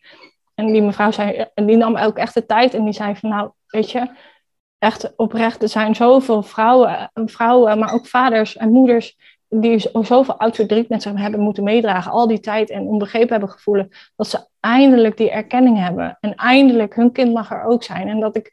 En die mevrouw zei, en die nam ook echt de tijd en die zei van nou, weet je, echt oprecht, er zijn zoveel vrouwen, vrouwen maar ook vaders en moeders die zoveel oud verdriet met zich hebben moeten meedragen, al die tijd en onbegrepen hebben gevoelen, dat ze eindelijk die erkenning hebben. En eindelijk hun kind mag er ook zijn. En dat ik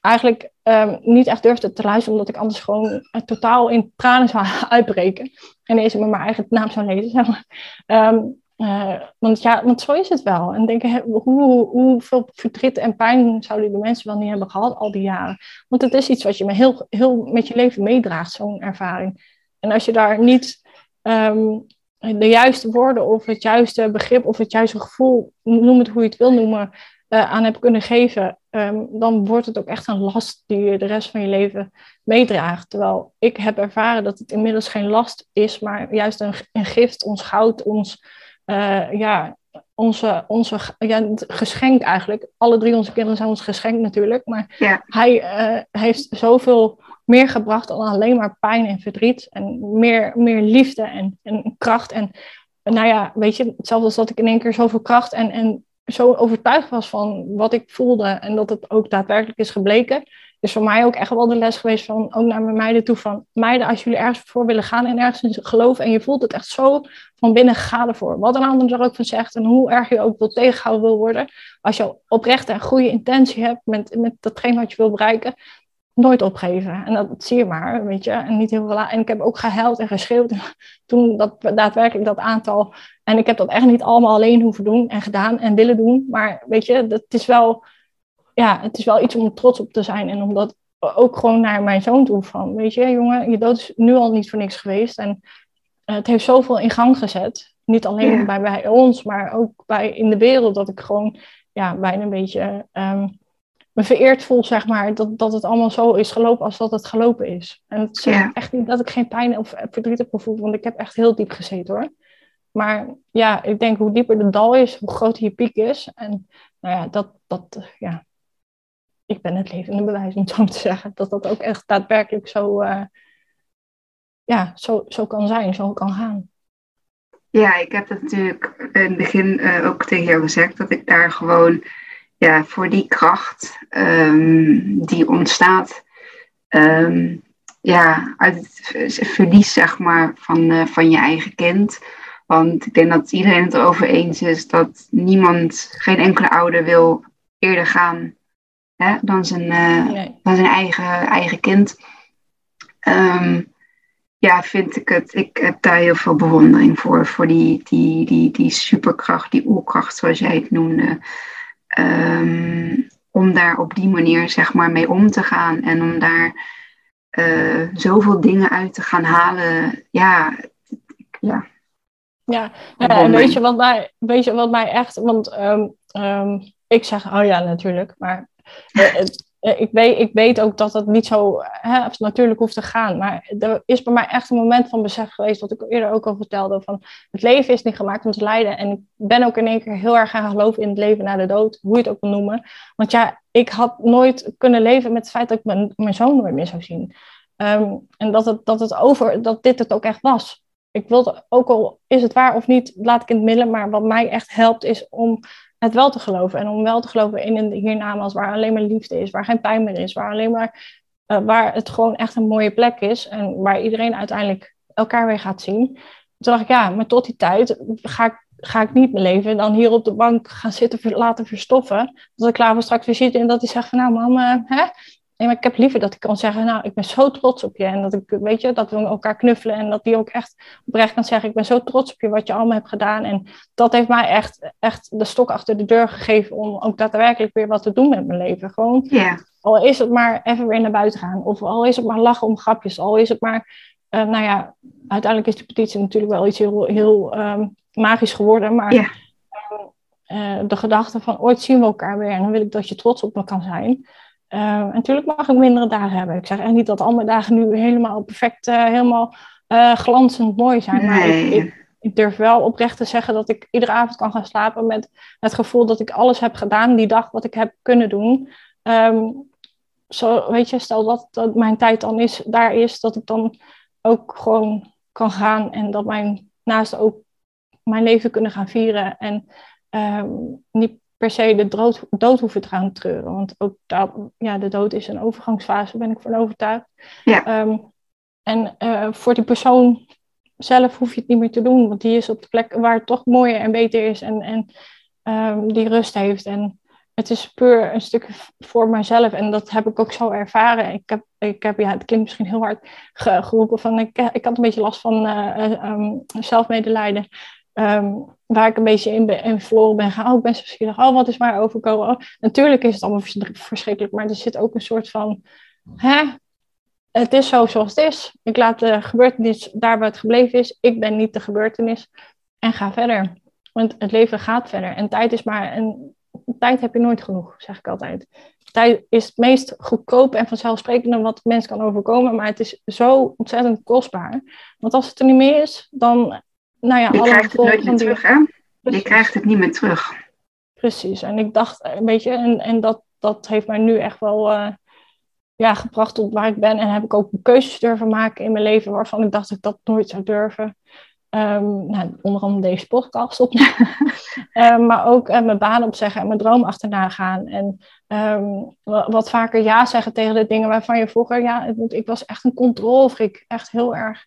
eigenlijk um, niet echt durfde te luisteren, omdat ik anders gewoon uh, totaal in tranen zou uitbreken. En deze met mijn eigen naam zou lezen. Zeg um, uh, want ja, want zo is het wel. En denken, hoe, hoeveel verdriet en pijn zouden die mensen wel niet hebben gehad al die jaren? Want het is iets wat je me heel, heel met je leven meedraagt, zo'n ervaring. En als je daar niet um, de juiste woorden of het juiste begrip of het juiste gevoel, noem het hoe je het wil noemen, uh, aan hebt kunnen geven, um, dan wordt het ook echt een last die je de rest van je leven meedraagt. Terwijl ik heb ervaren dat het inmiddels geen last is, maar juist een, een gift, ons goud, ons, uh, ja, onze, onze ja, geschenk eigenlijk. Alle drie onze kinderen zijn ons geschenk natuurlijk, maar ja. hij uh, heeft zoveel meer gebracht dan alleen maar pijn en verdriet. En meer, meer liefde en, en kracht. En nou ja, weet je, hetzelfde als dat ik in één keer zoveel kracht en, en zo overtuigd was van wat ik voelde en dat het ook daadwerkelijk is gebleken, is voor mij ook echt wel de les geweest van ook naar mijn meiden toe van meiden, als jullie ergens voor willen gaan en ergens in geloven en je voelt het echt zo van binnen, ga ervoor. Wat een ander er ook van zegt en hoe erg je ook wil tegengehouden wil worden, als je oprechte en goede intentie hebt met, met datgene wat je wil bereiken, nooit opgeven. En dat, zie je maar, weet je. En, niet heel veel, en ik heb ook gehuild en geschreeuwd toen dat, daadwerkelijk dat aantal. En ik heb dat echt niet allemaal alleen hoeven doen en gedaan en willen doen. Maar weet je, dat is wel, ja, het is wel iets om trots op te zijn. En om dat ook gewoon naar mijn zoon toe van, weet je, jongen, je dood is nu al niet voor niks geweest. En het heeft zoveel in gang gezet. Niet alleen bij, bij ons, maar ook bij in de wereld. Dat ik gewoon ja, bijna een beetje um, me vereerd voel, zeg maar, dat, dat het allemaal zo is gelopen als dat het gelopen is. En het is echt niet dat ik geen pijn of verdriet heb gevoeld, want ik heb echt heel diep gezeten hoor. Maar ja, ik denk hoe dieper de dal is, hoe groter je piek is. En nou ja, dat, dat ja, ik ben het levende bewijs om zo te zeggen. Dat dat ook echt daadwerkelijk zo, uh, ja, zo, zo kan zijn, zo kan gaan. Ja, ik heb het natuurlijk in het begin uh, ook tegen jou gezegd, dat ik daar gewoon ja, voor die kracht um, die ontstaat um, ja, uit het verlies zeg maar, van, uh, van je eigen kind. Want ik denk dat iedereen het erover eens is dat niemand, geen enkele ouder wil eerder gaan hè, dan zijn, uh, nee. dan zijn eigen, eigen kind. Um, ja, vind ik het. Ik heb daar heel veel bewondering voor. Voor die, die, die, die superkracht, die oerkracht, zoals jij het noemde. Um, om daar op die manier zeg maar mee om te gaan en om daar uh, zoveel dingen uit te gaan halen. Ja, ja. Ja, ja en weet je, wat mij, weet je wat mij echt, want um, um, ik zeg, oh ja, natuurlijk, maar eh, ik, weet, ik weet ook dat het niet zo hè, natuurlijk hoeft te gaan. Maar er is bij mij echt een moment van besef geweest, wat ik eerder ook al vertelde, van het leven is niet gemaakt om te lijden. En ik ben ook in één keer heel erg gaan geloven in het leven na de dood, hoe je het ook wil noemen. Want ja, ik had nooit kunnen leven met het feit dat ik mijn, mijn zoon nooit meer zou zien. Ehm, en dat het, dat het over, dat dit het ook echt was. Ik wilde, ook al is het waar of niet, laat ik in het midden. Maar wat mij echt helpt is om het wel te geloven. En om wel te geloven in een hiernamaals waar alleen maar liefde is, waar geen pijn meer is, waar alleen maar uh, waar het gewoon echt een mooie plek is. En waar iedereen uiteindelijk elkaar weer gaat zien. Toen dacht ik, ja, maar tot die tijd ga ik ga ik niet mijn leven dan hier op de bank gaan zitten laten verstoffen. Dat ik klaar voor straks weer zit en dat hij zegt van nou mama, hè? Nee, maar ik heb liever dat ik kan zeggen, nou, ik ben zo trots op je. En dat ik, weet je, dat we elkaar knuffelen. En dat die ook echt oprecht kan zeggen, ik ben zo trots op je, wat je allemaal hebt gedaan. En dat heeft mij echt, echt de stok achter de deur gegeven om ook daadwerkelijk weer wat te doen met mijn leven. Gewoon, yeah. al is het maar even weer naar buiten gaan. Of al is het maar lachen om grapjes. Al is het maar, uh, nou ja, uiteindelijk is de petitie natuurlijk wel iets heel, heel um, magisch geworden. Maar yeah. uh, de gedachte van ooit zien we elkaar weer. En dan wil ik dat je trots op me kan zijn. Uh, en natuurlijk mag ik mindere dagen hebben. Ik zeg echt niet dat al mijn dagen nu helemaal perfect, uh, helemaal uh, glanzend mooi zijn. Maar nee. ik, ik, ik, durf wel oprecht te zeggen dat ik iedere avond kan gaan slapen met het gevoel dat ik alles heb gedaan die dag wat ik heb kunnen doen. Um, zo, weet je, stel dat, dat mijn tijd dan is, daar is, dat ik dan ook gewoon kan gaan en dat mijn naasten ook mijn leven kunnen gaan vieren. En um, niet per se de dood, dood hoeven te gaan treuren. Want ook dat, ja, de dood is een overgangsfase, ben ik van overtuigd. Ja. Um, en uh, voor die persoon zelf hoef je het niet meer te doen, want die is op de plek waar het toch mooier en beter is en, en um, die rust heeft. En het is puur een stuk voor mijzelf en dat heb ik ook zo ervaren. Ik heb, ik heb ja, het klinkt misschien heel hard ge geroepen van ik, ik had een beetje last van uh, um, zelfmedelijden. Um, waar ik een beetje in, ben, verloren ben gaan. Oh, ik ben zo. Oh, wat is mij overkomen? Oh, natuurlijk is het allemaal verschrikkelijk, maar er zit ook een soort van... Hè? Het is zo zoals het is. Ik laat de gebeurtenis daar waar het gebleven is. Ik ben niet de gebeurtenis. En ga verder. Want het leven gaat verder. En tijd is maar... Een, tijd heb je nooit genoeg, zeg ik altijd. Tijd is het meest goedkoop en vanzelfsprekende wat mens kan overkomen. Maar het is zo ontzettend kostbaar. Want als het er niet meer is, dan nou ja, je krijgt het nooit meer terug, hè? Je krijgt het niet meer terug. Precies. En ik dacht, een beetje, en, en dat, dat heeft mij nu echt wel uh, ja, gebracht tot waar ik ben. En heb ik ook keuzes durven maken in mijn leven waarvan ik dacht dat ik dat nooit zou durven. Um, nou, onder andere deze podcast op. um, maar ook uh, mijn baan opzeggen en mijn droom achterna gaan. En um, wat vaker ja zeggen tegen de dingen waarvan je vroeger, ja, ik was echt een controlefreak. Echt heel erg.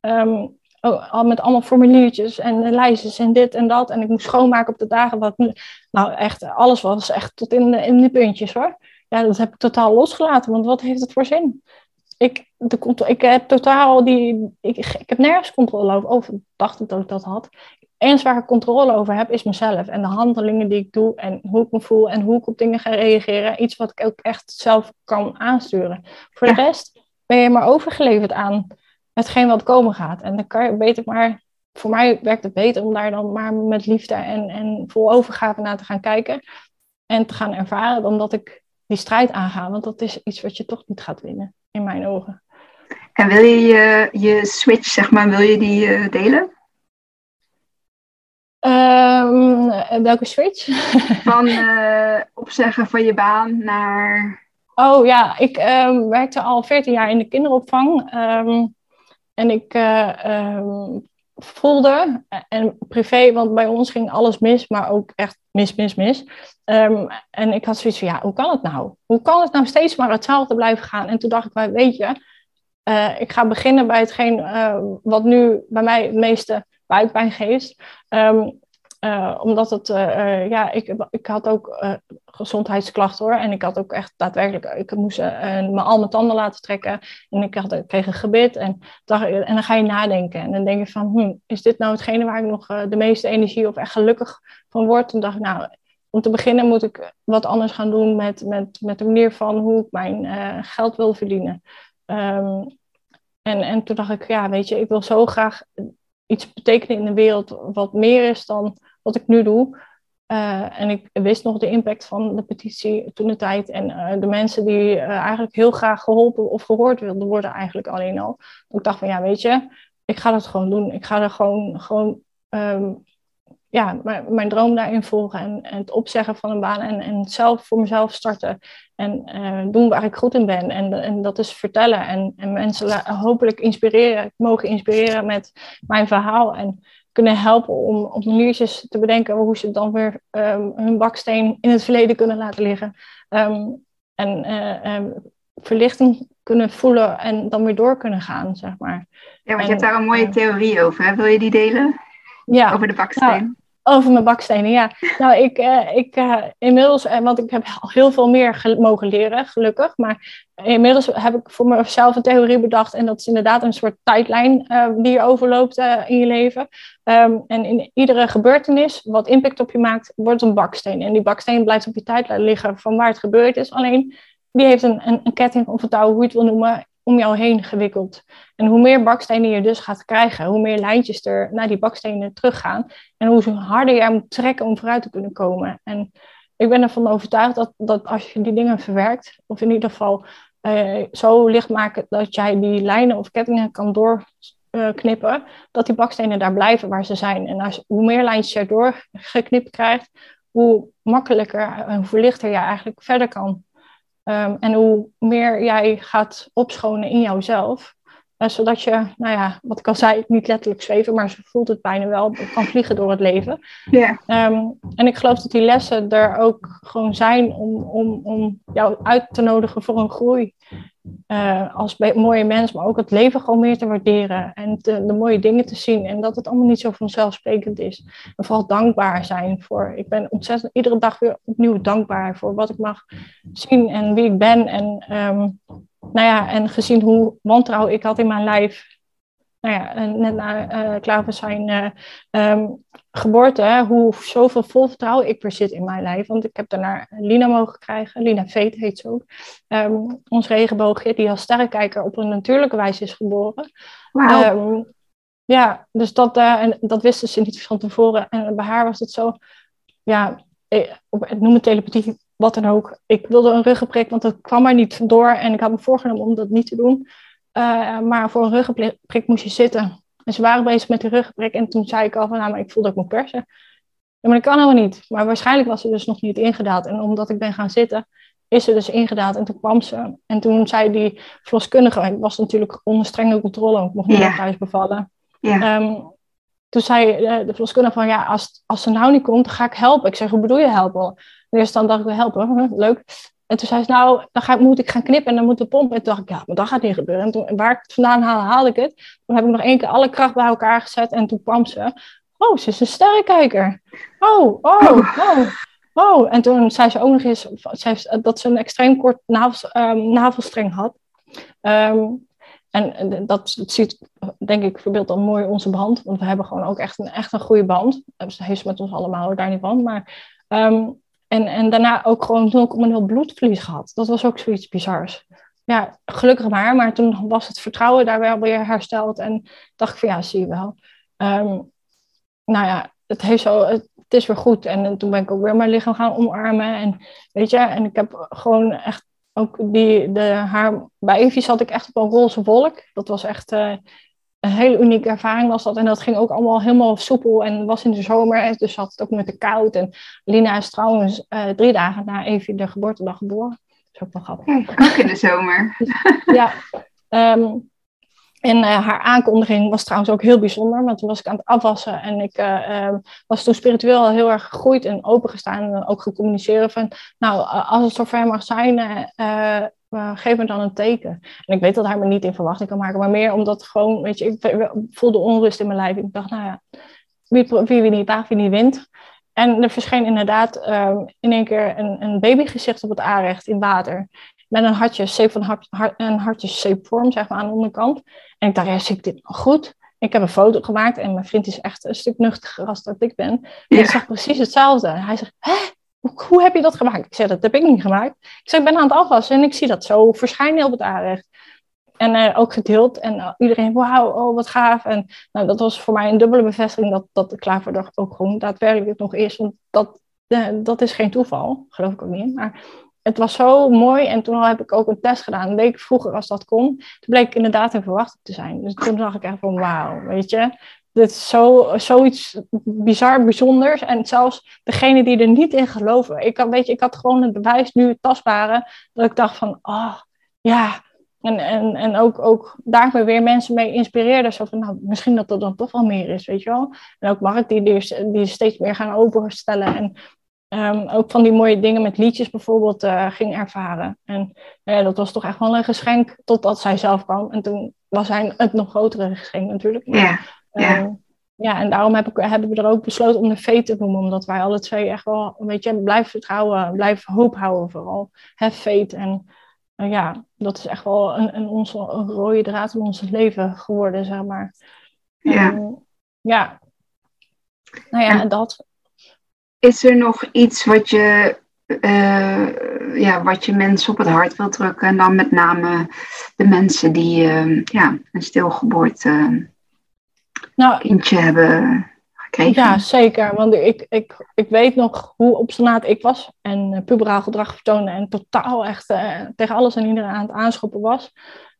Um, oh, al met allemaal formuliertjes en lijstjes en dit en dat. En ik moest schoonmaken op de dagen. Wat, nou, echt, alles was echt tot in de, in de puntjes hoor. Ja, dat heb ik totaal losgelaten, want wat heeft het voor zin? Ik, de, ik heb totaal die. Ik, ik heb nergens controle over. Of dacht ik dat ik dat had. Eens waar ik controle over heb, is mezelf. En de handelingen die ik doe en hoe ik me voel en hoe ik op dingen ga reageren. Iets wat ik ook echt zelf kan aansturen. Voor ja. de rest ben je maar overgeleverd aan hetgeen wat komen gaat. En dan kan je beter maar, voor mij werkt het beter om daar dan maar met liefde en, en vol overgave naar te gaan kijken. En te gaan ervaren dan dat ik die strijd aanga. Want dat is iets wat je toch niet gaat winnen, in mijn ogen. En wil je je, je switch, zeg maar, wil je die uh, delen? Um, welke switch? Van uh, opzeggen van je baan naar. Oh ja, ik um, werkte al 14 jaar in de kinderopvang. Um, en ik uh, um, voelde, en privé, want bij ons ging alles mis, maar ook echt mis, mis, mis. Um, en ik had zoiets van, ja, hoe kan het nou? Hoe kan het nou steeds maar hetzelfde blijven gaan? En toen dacht ik, weet je, uh, ik ga beginnen bij hetgeen wat nu bij mij het meeste buikpijn geeft. Um, uh, omdat het, uh, ja, ik, ik had ook gezondheidsklachten hoor. En ik had ook echt daadwerkelijk, ik moest me al mijn tanden laten trekken. En ik, had, ik kreeg een gebit. En, dacht, en dan ga je nadenken. En dan denk je van, hm, is dit nou hetgene waar ik nog de meeste energie of echt gelukkig van word? Toen dacht ik, nou, om te beginnen moet ik wat anders gaan doen met, met, met de manier van hoe ik mijn geld wil verdienen. Um, en, en toen dacht ik, ja, weet je, ik wil zo graag iets betekenen in de wereld wat meer is dan wat ik nu doe. Uh, en ik wist nog de impact van de petitie toen de tijd. En uh, de mensen die uh, eigenlijk heel graag geholpen of gehoord wilden worden, eigenlijk alleen al. Ik dacht van ja, weet je, ik ga dat gewoon doen. Ik ga er gewoon, gewoon um, ja, mijn, droom daarin volgen en, en, het opzeggen van een baan en, en zelf voor mezelf starten en doen waar ik goed in ben. En, en dat is vertellen en, en mensen hopelijk inspireren, mogen inspireren met mijn verhaal en kunnen helpen om op maniertjes te bedenken hoe ze dan weer um, hun baksteen in het verleden kunnen laten liggen. Um, en uh, verlichting kunnen voelen en dan weer door kunnen gaan, zeg maar. Ja, want je hebt daar een mooie theorie over. Hè? Wil je die delen? Ja. Over de baksteen? Nou, over mijn bakstenen, ja. Nou, ik, uh, ik uh, inmiddels, uh, want ik heb al heel veel meer mogen leren, gelukkig. Maar inmiddels heb ik voor mezelf een theorie bedacht. En dat is inderdaad een soort tijdlijn die je overloopt in je leven. Um, en in iedere gebeurtenis, wat impact op je maakt, wordt een baksteen. En die baksteen blijft op je tijdlijn liggen van waar het gebeurd is. Alleen, die heeft een, een, ketting of een hoe je het wil noemen, om jou heen gewikkeld. En hoe meer bakstenen je dus gaat krijgen, hoe meer lijntjes er naar die bakstenen teruggaan. En hoe harder jij moet trekken om vooruit te kunnen komen. En ik ben ervan overtuigd dat, dat als je die dingen verwerkt, of in ieder geval uh, zo licht maken dat jij die lijnen of kettingen kan doorknippen, dat die bakstenen daar blijven waar ze zijn. En als, hoe meer lijntjes je doorgeknipt krijgt, hoe makkelijker en hoe verlichter je eigenlijk verder kan Ehm, en hoe meer jij gaat opschonen in jouzelf, uh, zodat je, nou ja, wat ik al zei, niet letterlijk zweven, maar ze voelt het bijna wel, kan vliegen door het leven. Yeah. Um, en ik geloof dat die lessen er ook gewoon zijn om, om, om jou uit te nodigen voor een groei. Uh, als mooie mens, maar ook het leven gewoon meer te waarderen en de mooie dingen te zien. En dat het allemaal niet zo vanzelfsprekend is. En vooral dankbaar zijn voor. Ik ben ontzettend iedere dag weer opnieuw dankbaar voor wat ik mag zien en wie ik ben. En, um, nou ja, en gezien hoe wantrouw ik had in mijn lijf nou ja, net na uh, klaar zijn uh, um, geboorte, hoe zoveel vol vertrouwen ik bezit in mijn lijf. Want ik heb daarna Lina mogen krijgen, Lina Veet heet ze ook. Um, ons regenboogje, die als sterrenkijker op een natuurlijke wijze is geboren. Wow. Um, ja, dus dat, uh, en dat wisten ze niet van tevoren. En bij haar was het zo, ja, ik, noem het telepathie, wat dan ook. Ik wilde een ruggenprik, want dat kwam er niet door. En ik had me voorgenomen om dat niet te doen. Uh, maar voor een ruggenprik moest je zitten. En ze waren bezig met de ruggenprik. En toen zei ik al van, nou, maar ik voel dat ik moet persen. Ja, maar dat kan helemaal niet. Maar waarschijnlijk was ze dus nog niet ingedaald. En omdat ik ben gaan zitten, is ze dus ingedaald. En toen kwam ze. En toen zei die verloskundige, ik was natuurlijk onder strenge controle, ik mocht niet yeah. thuis bevallen. Yeah. Um, toen zei de, de verloskundige van, ja, als, als ze nou niet komt, dan ga ik helpen. Ik zeg, hoe bedoel je helpen? Eerst dan dacht ik, helpen, leuk. En toen zei ze, nou, dan ga, moet ik gaan knippen en dan moet de pomp. En toen dacht ik, ja, maar dat gaat niet gebeuren. En toen, waar ik het vandaan haalde, haalde ik het. Toen heb ik nog één keer alle kracht bij elkaar gezet. En toen kwam ze, oh, ze is een sterrenkijker. Oh, oh, oh. Oh, en toen zei ze ook nog eens dat ze een extreem kort navels, um, navelstreng had. Um, en dat, dat ziet, denk ik, verbeeldt dan mooi onze band. Want we hebben gewoon ook echt een, echt een goede band. Dat heeft ze met ons allemaal, daar niet van. Maar um, en, en daarna ook gewoon 0,0 bloedverlies gehad. Dat was ook zoiets bizars. Ja, gelukkig maar. Maar toen was het vertrouwen daar wel weer hersteld. En dacht ik van ja, zie je wel. Um, nou ja, het, heeft zo, het, is weer goed. En, toen ben ik ook weer mijn lichaam gaan omarmen. En weet je, en ik heb gewoon echt ook die, de haar, bij Evie zat ik echt op een roze wolk. Dat was echt, uh, een hele unieke ervaring was dat. En dat ging ook allemaal helemaal soepel en was in de zomer. Dus had het ook met de koud. En Lina is trouwens uh, drie dagen na Evie de geboortedag geboren. Dat is ook wel grappig. Ook in de zomer. ja. Um, en uh, haar aankondiging was trouwens ook heel bijzonder, want toen was ik aan het afwassen en ik uh, uh, was toen spiritueel heel erg gegroeid en opengestaan en ook gecommuniceren van, nou, als het zover mag zijn, uh, geef me dan een teken. En ik weet dat hij me niet in verwachting kan maken, maar meer omdat gewoon, weet je, ik voelde onrust in mijn lijf. Ik dacht, nou ja, wie, wie, wie niet waagt, wie niet wint. En er verscheen inderdaad uh, in één keer een, een babygezicht op het aanrecht in water. Met een hartje, shape van hart, hart, een hartje shape vorm, zeg maar, aan de onderkant. En ik dacht, ja, zie ik dit nog goed? Ik heb een foto gemaakt en mijn vriend is echt een stuk nuchtiger als dat ik ben. En ja. ik zag precies hetzelfde. Hij zegt, hè? Hoe heb je dat gemaakt? Ik zei, dat heb ik niet gemaakt. Ik zei, ik ben aan het afwassen en ik zie dat zo verschijnen op het aanrecht. En uh, ook gedeeld. En uh, iedereen, wauw, oh, wat gaaf. En nou, dat was voor mij een dubbele bevestiging dat, dat de Klaverdag ook gewoon daadwerkelijk nog is. Want dat, uh, dat is geen toeval, geloof ik ook niet. Maar het was zo mooi. En toen heb ik ook een test gedaan, een week vroeger als dat kon. Toen bleek ik inderdaad in verwachting te zijn. Dus toen dacht ik echt van, wauw, weet je. Dit is zo, zoiets bizar, bijzonders. En zelfs degene die er niet in geloven. Ik had, weet je, ik had gewoon het bewijs nu, het tastbare, dat ik dacht van, oh, ja. En, en, en ook, ook daar weer mensen mee inspireerde. Zo van, nou, misschien dat er dan toch wel meer is, weet je wel. En ook Mark, die, die, steeds meer gaan openstellen. En um, ook van die mooie dingen met liedjes bijvoorbeeld uh, ging ervaren. En ja, dat was toch echt wel een geschenk totdat zij zelf kwam. En toen was hij het nog grotere geschenk natuurlijk. Ja, ja. Um, ja, en daarom heb ik, hebben we er ook besloten om de V te noemen. Omdat wij alle twee echt wel, weet je, blijf vertrouwen, blijf hoop houden vooral. Have faith. En uh, ja, dat is echt wel een, een, onze, een rode draad in ons leven geworden, zeg maar. Ja. Um, ja. Nou ja, En- dat. Is er nog iets wat je, eh, ja, wat je mensen op het hart wil drukken? En dan met name de mensen die eh, ja, een stilgeboorte Nou, kindje hebben gekregen. Ja, zeker. Want ik, ik, ik weet nog hoe obstinaat ik was en uh, puberaal gedrag vertoonde en totaal echt uh, tegen alles en iedereen aan het aanschoppen was.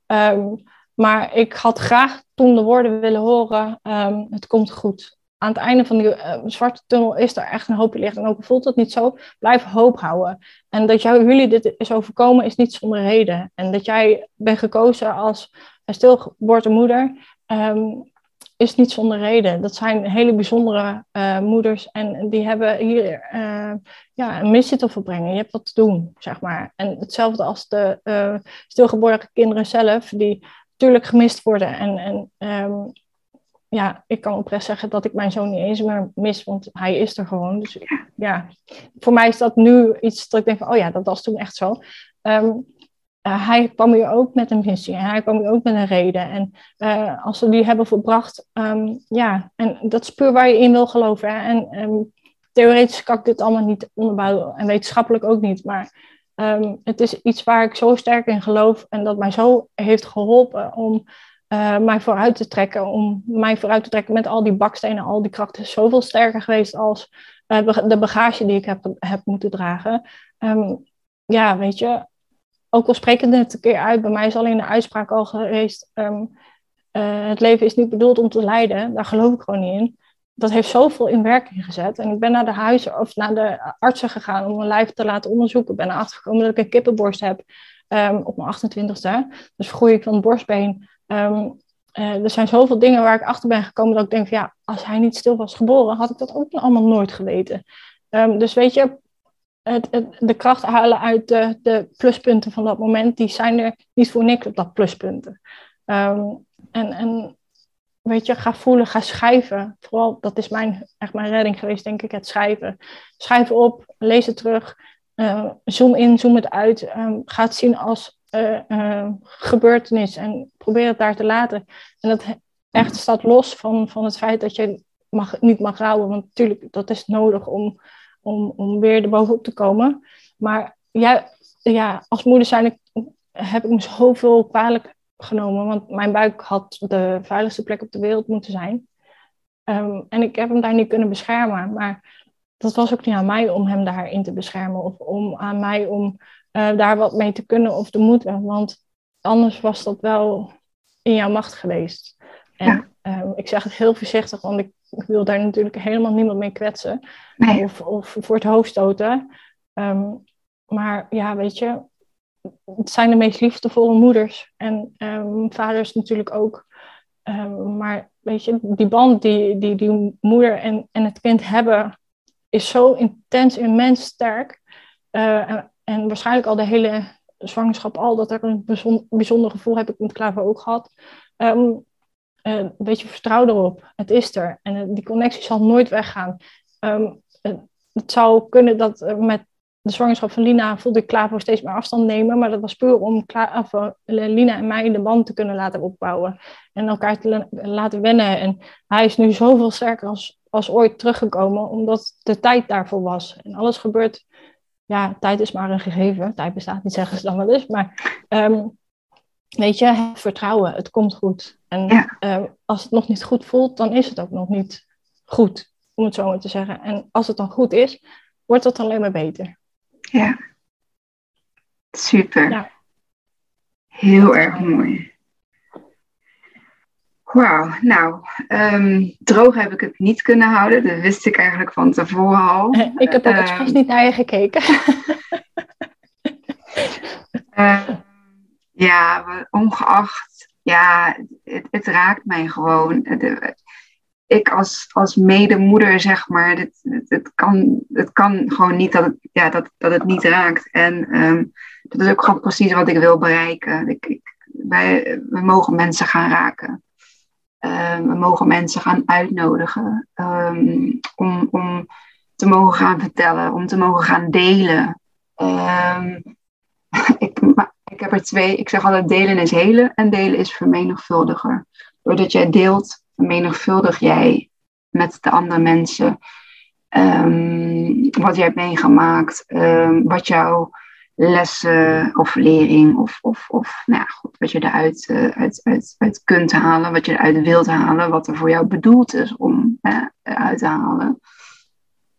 Um, maar ik had graag toen de woorden willen horen, um, het komt goed. Aan het einde van die uh, zwarte tunnel is er echt een hoopje licht. En ook voelt het niet zo, blijf hoop houden. En dat jou, jullie dit is overkomen is niet zonder reden. En dat jij bent gekozen als stilgeboortemoeder, um, is niet zonder reden. Dat zijn hele bijzondere uh, moeders en die hebben hier uh, ja, een missie te volbrengen. Je hebt wat te doen, zeg maar. En hetzelfde als de uh, stilgeboren kinderen zelf, die natuurlijk gemist worden. En, en um, ja, ik kan oprecht zeggen dat ik mijn zoon niet eens meer mis, want hij is er gewoon. Dus ja, voor mij is dat nu iets dat ik denk van, oh ja, dat was toen echt zo. Um, uh, hij kwam hier ook met een missie en hij kwam hier ook met een reden. En uh, als ze die hebben volbracht, um, ja, en dat is puur waar je in wil geloven. Hè? En um, theoretisch kan ik dit allemaal niet onderbouwen en wetenschappelijk ook niet. Maar um, het is iets waar ik zo sterk in geloof en dat mij zo heeft geholpen om uh, mij vooruit te trekken. Om mij vooruit te trekken met al die bakstenen, al die krachten. Zoveel sterker geweest als de bagage die ik heb, heb moeten dragen. ja, weet je, ook al spreek ik het een keer uit, bij mij is alleen de uitspraak al geweest: um, uh, het leven is niet bedoeld om te lijden. Daar geloof ik gewoon niet in. Dat heeft zoveel in werking gezet. En ik ben naar de huizen of naar de artsen gegaan om mijn lijf te laten onderzoeken. Ik ben erachter gekomen dat ik een kippenborst heb um, op mijn 28ste. Dus vergroei ik van borstbeen. Um, er zijn zoveel dingen waar ik achter ben gekomen dat ik denk: ja, als hij niet stil was geboren, had ik dat ook allemaal nooit geweten. dus weet je, het, de kracht halen uit de, de, pluspunten van dat moment, die zijn er niet voor niks op dat pluspunten. Um, en, en weet je, ga voelen, ga schrijven. Vooral, dat is mijn, echt mijn redding geweest, denk ik, het schrijven. Schrijf op, lees het terug, uh, zoom in, zoom het uit. Um, ga het zien als uh, gebeurtenis en probeer het daar te laten. En dat echt staat los van, van het feit dat je mag, niet mag rouwen, want natuurlijk, dat is nodig om om, om weer erbovenop te komen. Maar ja, ja, als moeder zijn ik, heb ik me zoveel kwalijk genomen. Want mijn buik had de veiligste plek op de wereld moeten zijn. Um, en ik heb hem daar niet kunnen beschermen. Maar dat was ook niet aan mij om hem daarin te beschermen. Of om, aan mij om uh, daar wat mee te kunnen of te moeten. Want anders was dat wel in jouw macht geweest. En ja. um, ik zeg het heel voorzichtig, want ik ik wil daar natuurlijk helemaal niemand mee kwetsen nee. of, of voor het hoofd stoten. Um, maar ja, weet je, het zijn de meest liefdevolle moeders en um, vaders natuurlijk ook. Um, maar weet je, die band die, die, die moeder en, en het kind hebben, is zo intens, immens sterk. Uh, en, en waarschijnlijk al de hele zwangerschap al, dat er een bijzonder, bijzonder gevoel heb ik met ook gehad. Um, uh, een beetje vertrouw erop. Het is er. En uh, die connectie zal nooit weggaan. Um, uh, het zou kunnen dat met de zwangerschap van Lina voelde ik klaar voor steeds meer afstand nemen. Maar dat was puur om klaar, of, Lina en mij de band te kunnen laten opbouwen. En elkaar te laten wennen. En hij is nu zoveel sterker als, als ooit teruggekomen. Omdat de tijd daarvoor was. En alles gebeurt. Ja, tijd is maar een gegeven. Tijd bestaat niet, zeggen ze dan wel. Maar um, weet je, vertrouwen. Het komt goed. En ja. uh, als het nog niet goed voelt, dan is het ook nog niet goed, om het zo maar te zeggen. En als het dan goed is, wordt het alleen maar beter. Ja. Super. Ja. Heel erg mooi. Wauw, nou, ehm, droog heb ik het niet kunnen houden. Dat wist ik eigenlijk van tevoren al. Ik heb ook um, expres niet naar je gekeken. uh, ja, ongeacht, ja, het, het, raakt mij gewoon. Ik als, als medemoeder, zeg maar, het, het, kan, het kan gewoon niet dat het, ja, dat, dat het niet raakt. En um, dat is ook gewoon precies wat ik wil bereiken. Ik, ik, wij, we mogen mensen gaan raken. Um, we mogen mensen gaan uitnodigen um, om, om te mogen gaan vertellen, om te mogen gaan delen. ik, ik heb er twee. Ik zeg altijd delen is helen en delen is vermenigvuldiger. Doordat jij deelt, vermenigvuldig jij met de andere mensen um, wat jij hebt meegemaakt, um, wat jouw lessen of lering of, of, of nou goed, wat je eruit uh, uit, uit, kunt halen, wat je eruit wilt halen, wat er voor jou bedoeld is om uh, uit te halen.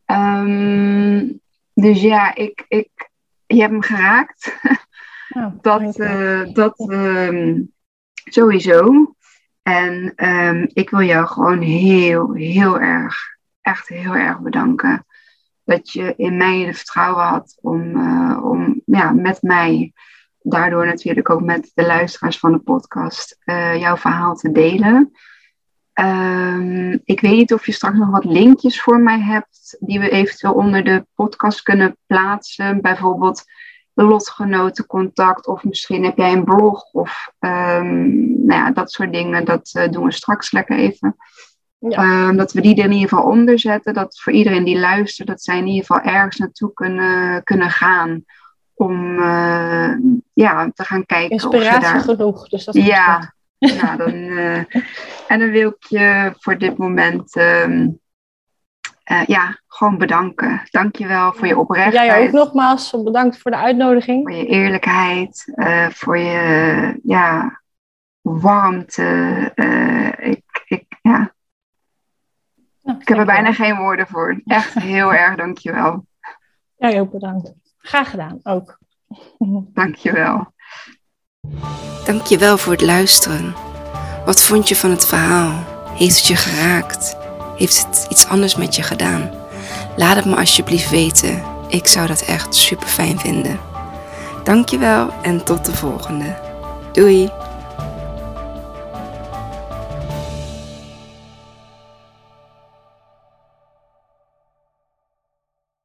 Um, dus ja, ik, ik, je hebt me geraakt. Oh, dat uh, dat um, sowieso. En um, ik wil jou gewoon heel, heel erg, echt heel erg bedanken. Dat je in mij de vertrouwen had om, uh, om ja, met mij, daardoor natuurlijk ook met de luisteraars van de podcast, uh, jouw verhaal te delen. Um, ik weet niet of je straks nog wat linkjes voor mij hebt, die we eventueel onder de podcast kunnen plaatsen. Bijvoorbeeld lotgenotencontact of misschien heb jij een blog of um, nou ja, dat soort dingen. Dat uh, doen we straks lekker even. Ja. Um, dat we die er in ieder geval onder zetten. Dat voor iedereen die luistert, dat zij in ieder geval ergens naartoe kunnen, kunnen gaan. Om uh, ja, te gaan kijken. Inspiratie of daar... genoeg. Dus dat ja, ja dan, uh, en dan wil ik je voor dit moment um, uh, ja, gewoon bedanken. Dank je wel voor je oprechtheid. Jij ook nogmaals bedankt voor de uitnodiging. Voor je eerlijkheid, uh, voor je ja, warmte. Uh, ik, ik, ja. Nou, ik heb er bijna geen woorden voor. Echt heel erg dankjewel. Jij ook bedankt. Graag gedaan, ook. Dankjewel. Dankjewel voor het luisteren. Wat vond je van het verhaal? Heeft het je geraakt? Heeft het iets anders met je gedaan? Laat het me alsjeblieft weten. Ik zou dat echt super fijn vinden. Dankjewel en tot de volgende. Doei!